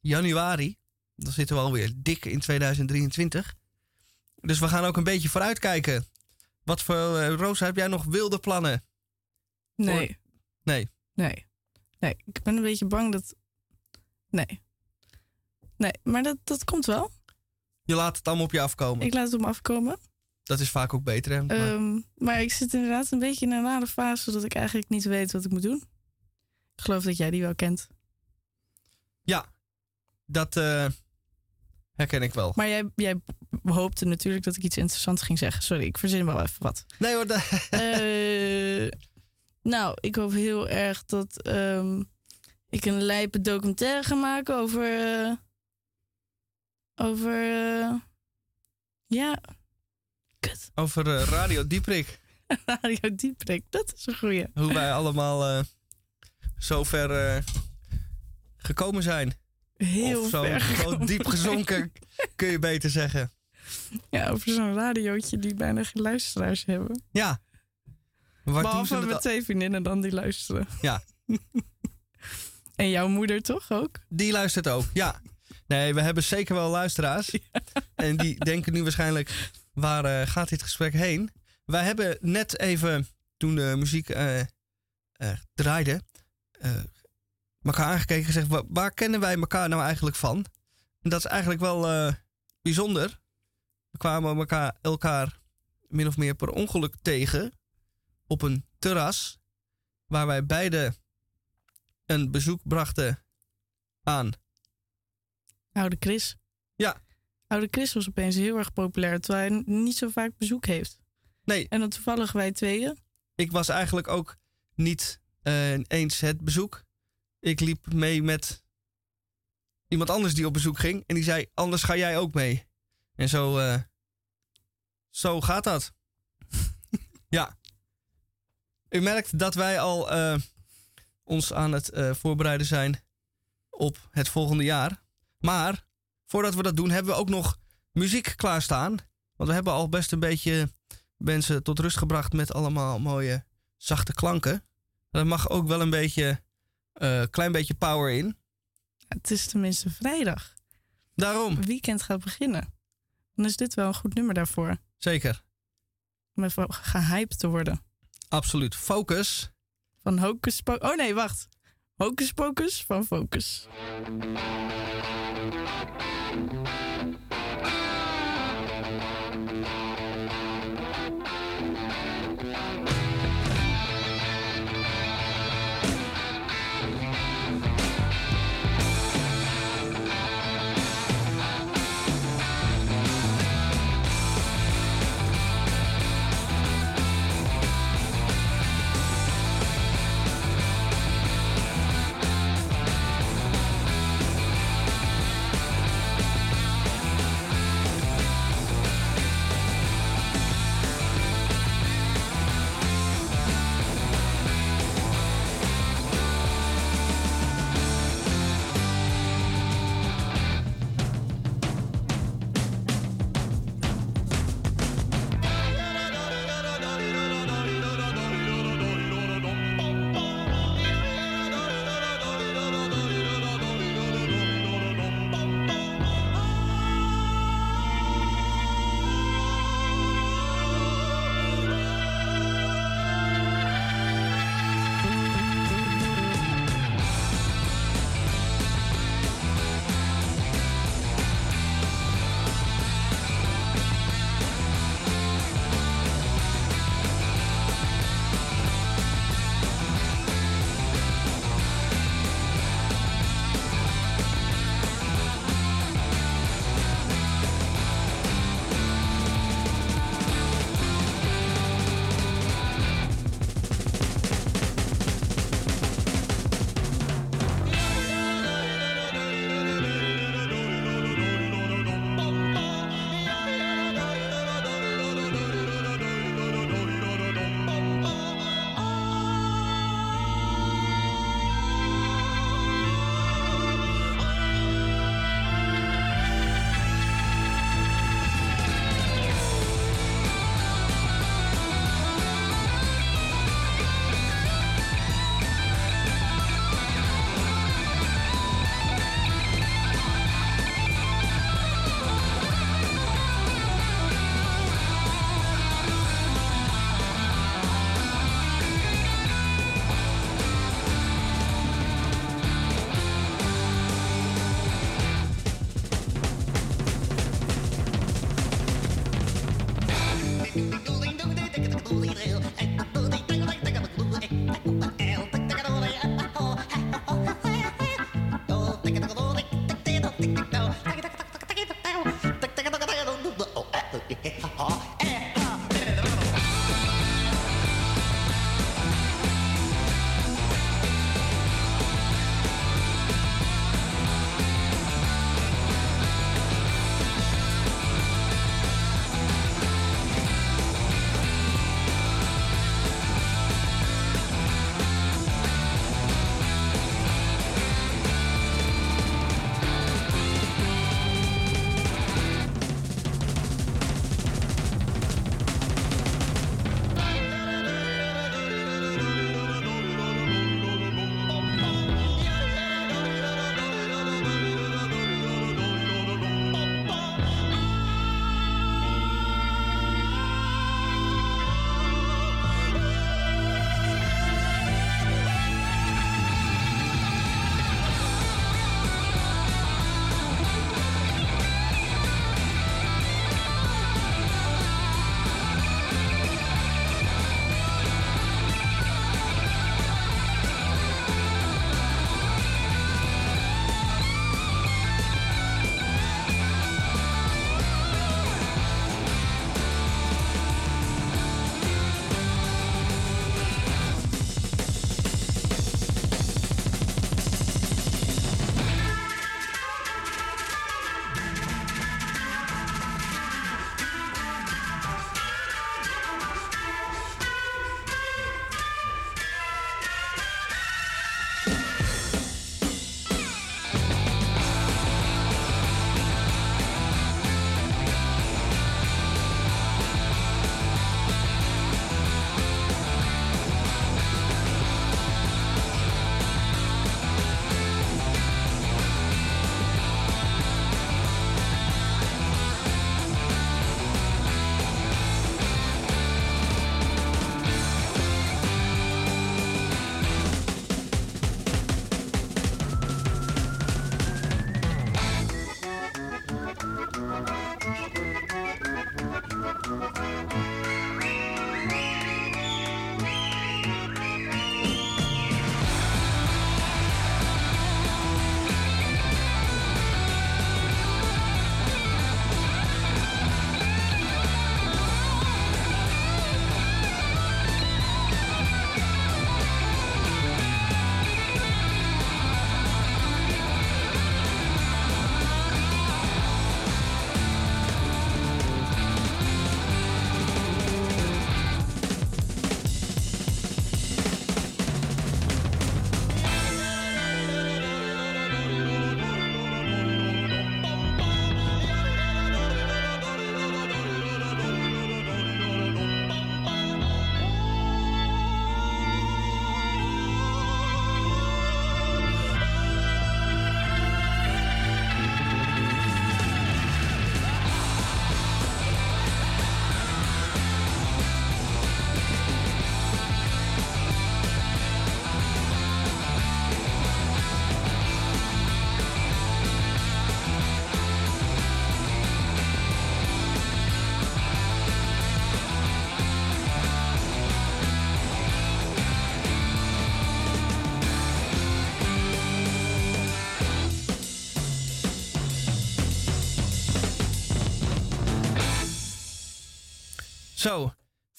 januari. Dan zitten we alweer dik in 2023. Dus we gaan ook een beetje vooruitkijken. Wat voor... eh, Rosa, heb jij nog wilde plannen? Nee. Nee. Nee. Nee, ik ben een beetje bang dat... Nee. Nee, maar dat, dat komt wel. Je laat het allemaal op je afkomen. Ik laat het op me afkomen. Dat is vaak ook beter, hè? Maar- Ehm, maar ik zit inderdaad een beetje in een rare fase... dat ik eigenlijk niet weet wat ik moet doen. Ik geloof dat jij die wel kent. Ja, dat eh, herken ik wel. Maar jij, jij hoopte natuurlijk dat ik iets interessants ging zeggen. Sorry, ik verzin wel even wat. Nee hoor, (laughs) Eh, nou, ik hoop heel erg dat ehm, ik een lijpe documentaire ga maken over. eh, over. eh, ja, over eh, Radio Dieprik. (laughs) Radio Dieprik. Dat is een goeie. Hoe wij allemaal eh zo ver gekomen zijn. Heel of zo, ver (laughs) zo diep gezonken, kun je beter zeggen. Ja, over zo'n radiootje die bijna geen luisteraars hebben. Ja. Waar doen Behalve met twee vriendinnen dan die luisteren. Ja. (laughs) En jouw moeder toch ook? Die luistert ook, ja. Nee, we hebben zeker wel luisteraars. (laughs) En die denken nu waarschijnlijk, waar eh, gaat dit gesprek heen? Wij hebben net even, toen de muziek eh, eh, draaide, elkaar aangekeken en gezegd, "Wa- waar kennen wij elkaar nou eigenlijk van? En dat is eigenlijk wel bijzonder. We kwamen elkaar, elkaar min of meer per ongeluk tegen op een terras, waar wij beide een bezoek brachten aan Oude Chris. Ja. Oude Chris was opeens heel erg populair, terwijl hij niet zo vaak bezoek heeft. Nee. En dan toevallig wij tweeën. ik was eigenlijk ook niet eh, eens het bezoek. Ik liep mee met iemand anders die op bezoek ging. En die zei, anders ga jij ook mee. En zo, eh, zo gaat dat. (laughs) ja. U merkt dat wij al eh, ons aan het voorbereiden zijn op het volgende jaar. Maar voordat we dat doen, hebben we ook nog muziek klaarstaan. Want we hebben al best een beetje mensen tot rust gebracht met allemaal mooie zachte klanken. Er mag ook wel een beetje, eh klein beetje power in. Het is tenminste vrijdag. Daarom. Het weekend gaat beginnen. Dan is dit wel een goed nummer daarvoor. Zeker. Om even gehyped te worden. Absoluut. Focus. Van Hocus Pocus. Oh nee, wacht. Hocus Pocus van Focus.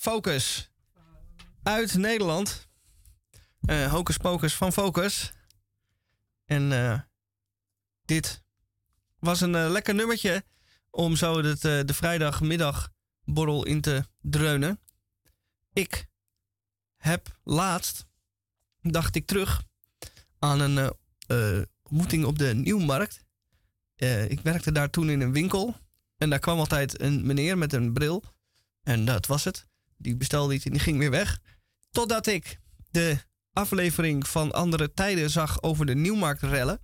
Focus. Uit Nederland. Eh Hocus Pocus van Focus. En eh, dit was een eh, lekker nummertje om zo het, eh, de vrijdagmiddagborrel in te dreunen. Ik heb laatst, dacht ik terug aan een ontmoeting op de Nieuwmarkt. Ik werkte daar toen in een winkel. En daar kwam altijd een meneer met een bril. En dat was het. Die bestelde iets en die ging weer weg. Totdat ik de aflevering van Andere Tijden zag over de Nieuwmarktrellen.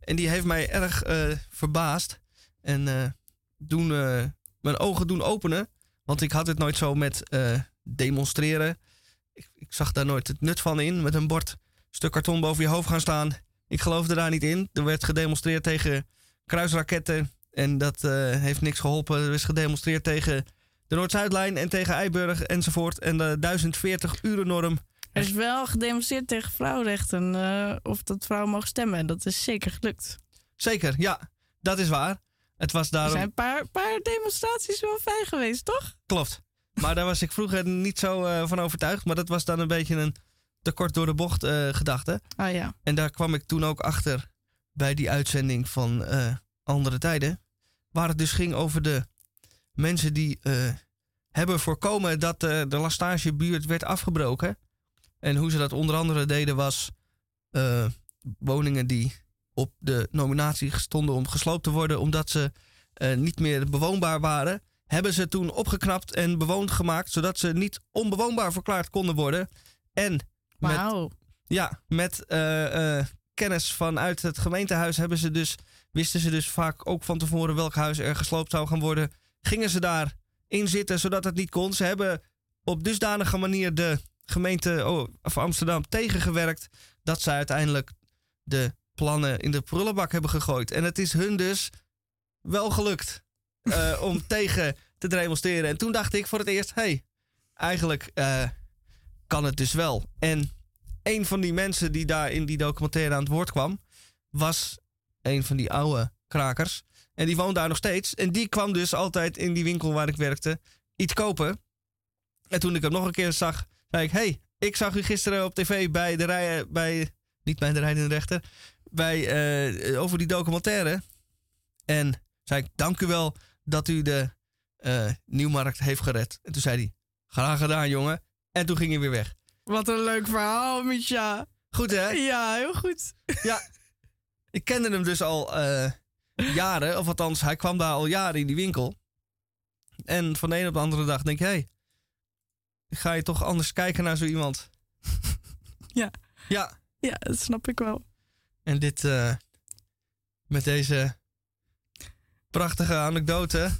En die heeft mij erg eh, verbaasd. En eh, doen, eh, mijn ogen doen openen. Want ik had het nooit zo met demonstreren. Ik, ik zag daar nooit het nut van in. Met een bord stuk karton boven je hoofd gaan staan. Ik geloofde daar niet in. Er werd gedemonstreerd tegen kruisraketten. En dat heeft niks geholpen. Er is gedemonstreerd tegen de Noord-Zuidlijn en tegen Eiburg enzovoort. En de 1040 uren norm. Er is wel gedemonstreerd tegen vrouwenrechten. eh, of dat vrouwen mogen stemmen. En dat is zeker gelukt. Zeker, ja. Dat is waar. Het was Er daarom... zijn een paar, paar demonstraties wel fijn geweest, toch? Klopt. Maar daar was ik vroeger niet zo eh, van overtuigd. Maar dat was dan een beetje een te kort door de bocht eh, gedachte. Ah ja. En daar kwam ik toen ook achter bij die uitzending van Andere Tijden. Waar het dus ging over de mensen die eh, hebben voorkomen dat eh, de Lastagebuurt werd afgebroken. En hoe ze dat onder andere deden was eh, woningen die op de nominatie stonden om gesloopt te worden omdat ze niet meer bewoonbaar waren. Hebben ze toen opgeknapt en bewoond gemaakt zodat ze niet onbewoonbaar verklaard konden worden. En met, ja, met kennis vanuit het gemeentehuis hebben ze dus, wisten ze dus vaak ook van tevoren welk huis er gesloopt zou gaan worden. Gingen ze daarin zitten zodat het niet kon. Ze hebben op dusdanige manier de gemeente oh, van Amsterdam tegengewerkt dat ze uiteindelijk de plannen in de prullenbak hebben gegooid. En het is hun dus wel gelukt eh, (laughs) om tegen te demonstreren. En toen dacht ik voor het eerst, hey, eigenlijk eh, kan het dus wel. En een van die mensen die daar in die documentaire aan het woord kwam, was een van die oude krakers. En die woont daar nog steeds. En die kwam dus altijd in die winkel waar ik werkte iets kopen. En toen ik hem nog een keer zag, zei ik: hey, ik zag u gisteren op tv bij de rij, bij, niet bij de rijdende rechter, bij, eh, over die documentaire. En zei ik: dank u wel dat u de eh, Nieuwmarkt heeft gered. En toen zei hij: graag gedaan, jongen. En toen ging hij weer weg. Wat een leuk verhaal, Misha. Goed, hè? Ja, heel goed. Ja. Ik kende hem dus al eh, jaren. Of althans, hij kwam daar al jaren in die winkel. En van de een op de andere dag denk ik... Hé, hey, ga je toch anders kijken naar zo iemand? (laughs) Ja. Ja. Ja, dat snap ik wel. En dit... eh, met deze prachtige anekdote...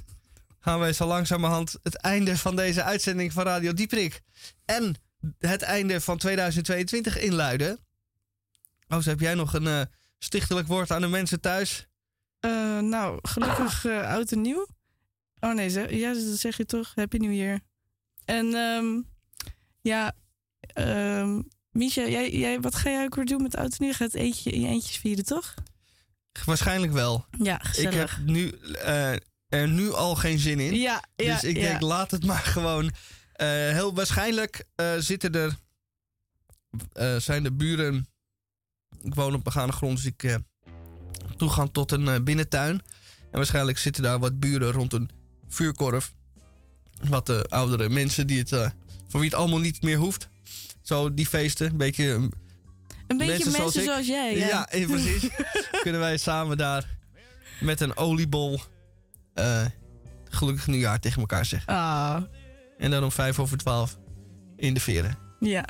gaan wij zo langzamerhand het einde van deze uitzending van Radio Dieprik... en het einde van 2022 inluiden. Oh, heb jij nog een eh, stichtelijk woord aan de mensen thuis? Eh, nou, gelukkig eh, oud en nieuw. Oh nee, zeg, ja, dat zeg je toch? Happy New Year. En ehm, ja, ehm Misha, jij, jij, wat ga jij ook weer doen met oud en nieuw? Je gaat eentje in je eentjes vieren, toch? Waarschijnlijk wel. Ja, Ik gezellig. heb nu, eh, er nu al geen zin in. Ja, ja, dus ik ja. denk, laat het maar gewoon. Heel waarschijnlijk zitten er... zijn de buren... Ik woon op begane grond, dus ik... eh, toegang tot een eh, binnentuin. En waarschijnlijk zitten daar wat buren rond een vuurkorf. Wat de oudere mensen die het... eh, voor wie het allemaal niet meer hoeft. Zo die feesten, een beetje... Een beetje mensen zoals jij, ja. Ja, eh, precies. (laughs) Kunnen wij samen daar met een oliebol eh, gelukkig nieuwjaar tegen elkaar zeggen. Ah, En dan om vijf over twaalf in de veren. ja.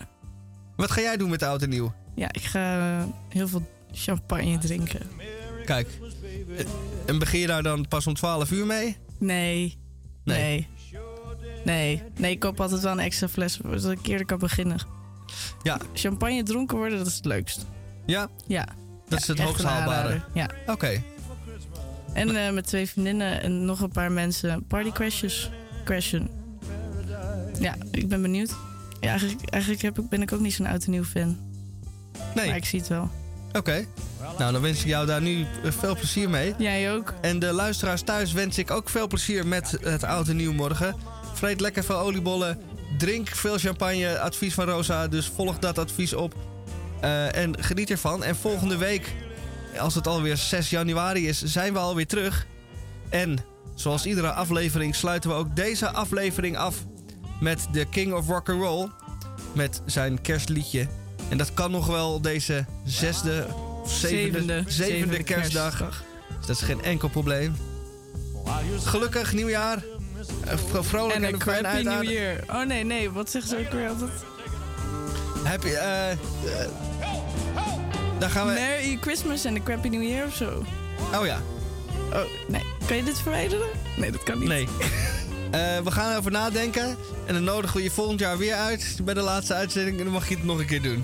Wat ga jij doen met de oud en nieuw? Ja, ik ga eh, heel veel champagne drinken. Kijk, en begin je daar dan pas om 12 uur mee? Nee. Nee. Nee. Nee, ik koop altijd wel een extra fles zodat ik eerder kan beginnen. Ja. Champagne dronken worden, dat is het leukst. Ja? Ja. Dat is het hoogst haalbare. Ja. Oké. En eh, met twee vriendinnen en nog een paar mensen party crashes. Crashen. Ja, ik ben benieuwd. Ja, eigenlijk, eigenlijk heb ik, ben ik ook niet zo'n oud en nieuw fan. Nee. Maar ik zie het wel. Oké. Nou, dan wens ik jou daar nu eh, veel plezier mee. Jij ook. En de luisteraars thuis wens ik ook veel plezier met het oud en nieuw morgen. Vreet lekker veel oliebollen. Drink veel champagne. Advies van Rosa. Dus volg dat advies op. Eh, en geniet ervan. En volgende week, als het alweer 6 januari is, zijn we alweer terug. En zoals iedere aflevering sluiten we ook deze aflevering af met de King of Rock and Roll. Met zijn kerstliedje. En dat kan nog wel deze zesde, of zevende, Zevende. kerstdag. kerstdag. Dus dat is geen enkel probleem. Gelukkig nieuwjaar. Eh, vro- Vrolijk En en, een fijn crappy New. Year. Oh nee, nee, wat zeggen ze ook weer altijd? Heb je, eh, daar gaan we... Merry Christmas en een crappy New Year of zo. Oh ja. Oh, nee. Kan je dit verwijderen? Nee, dat kan niet. Nee. (laughs) Eh, we gaan erover nadenken. En dan nodigen we je volgend jaar weer uit bij de laatste uitzending. En dan mag je het nog een keer doen.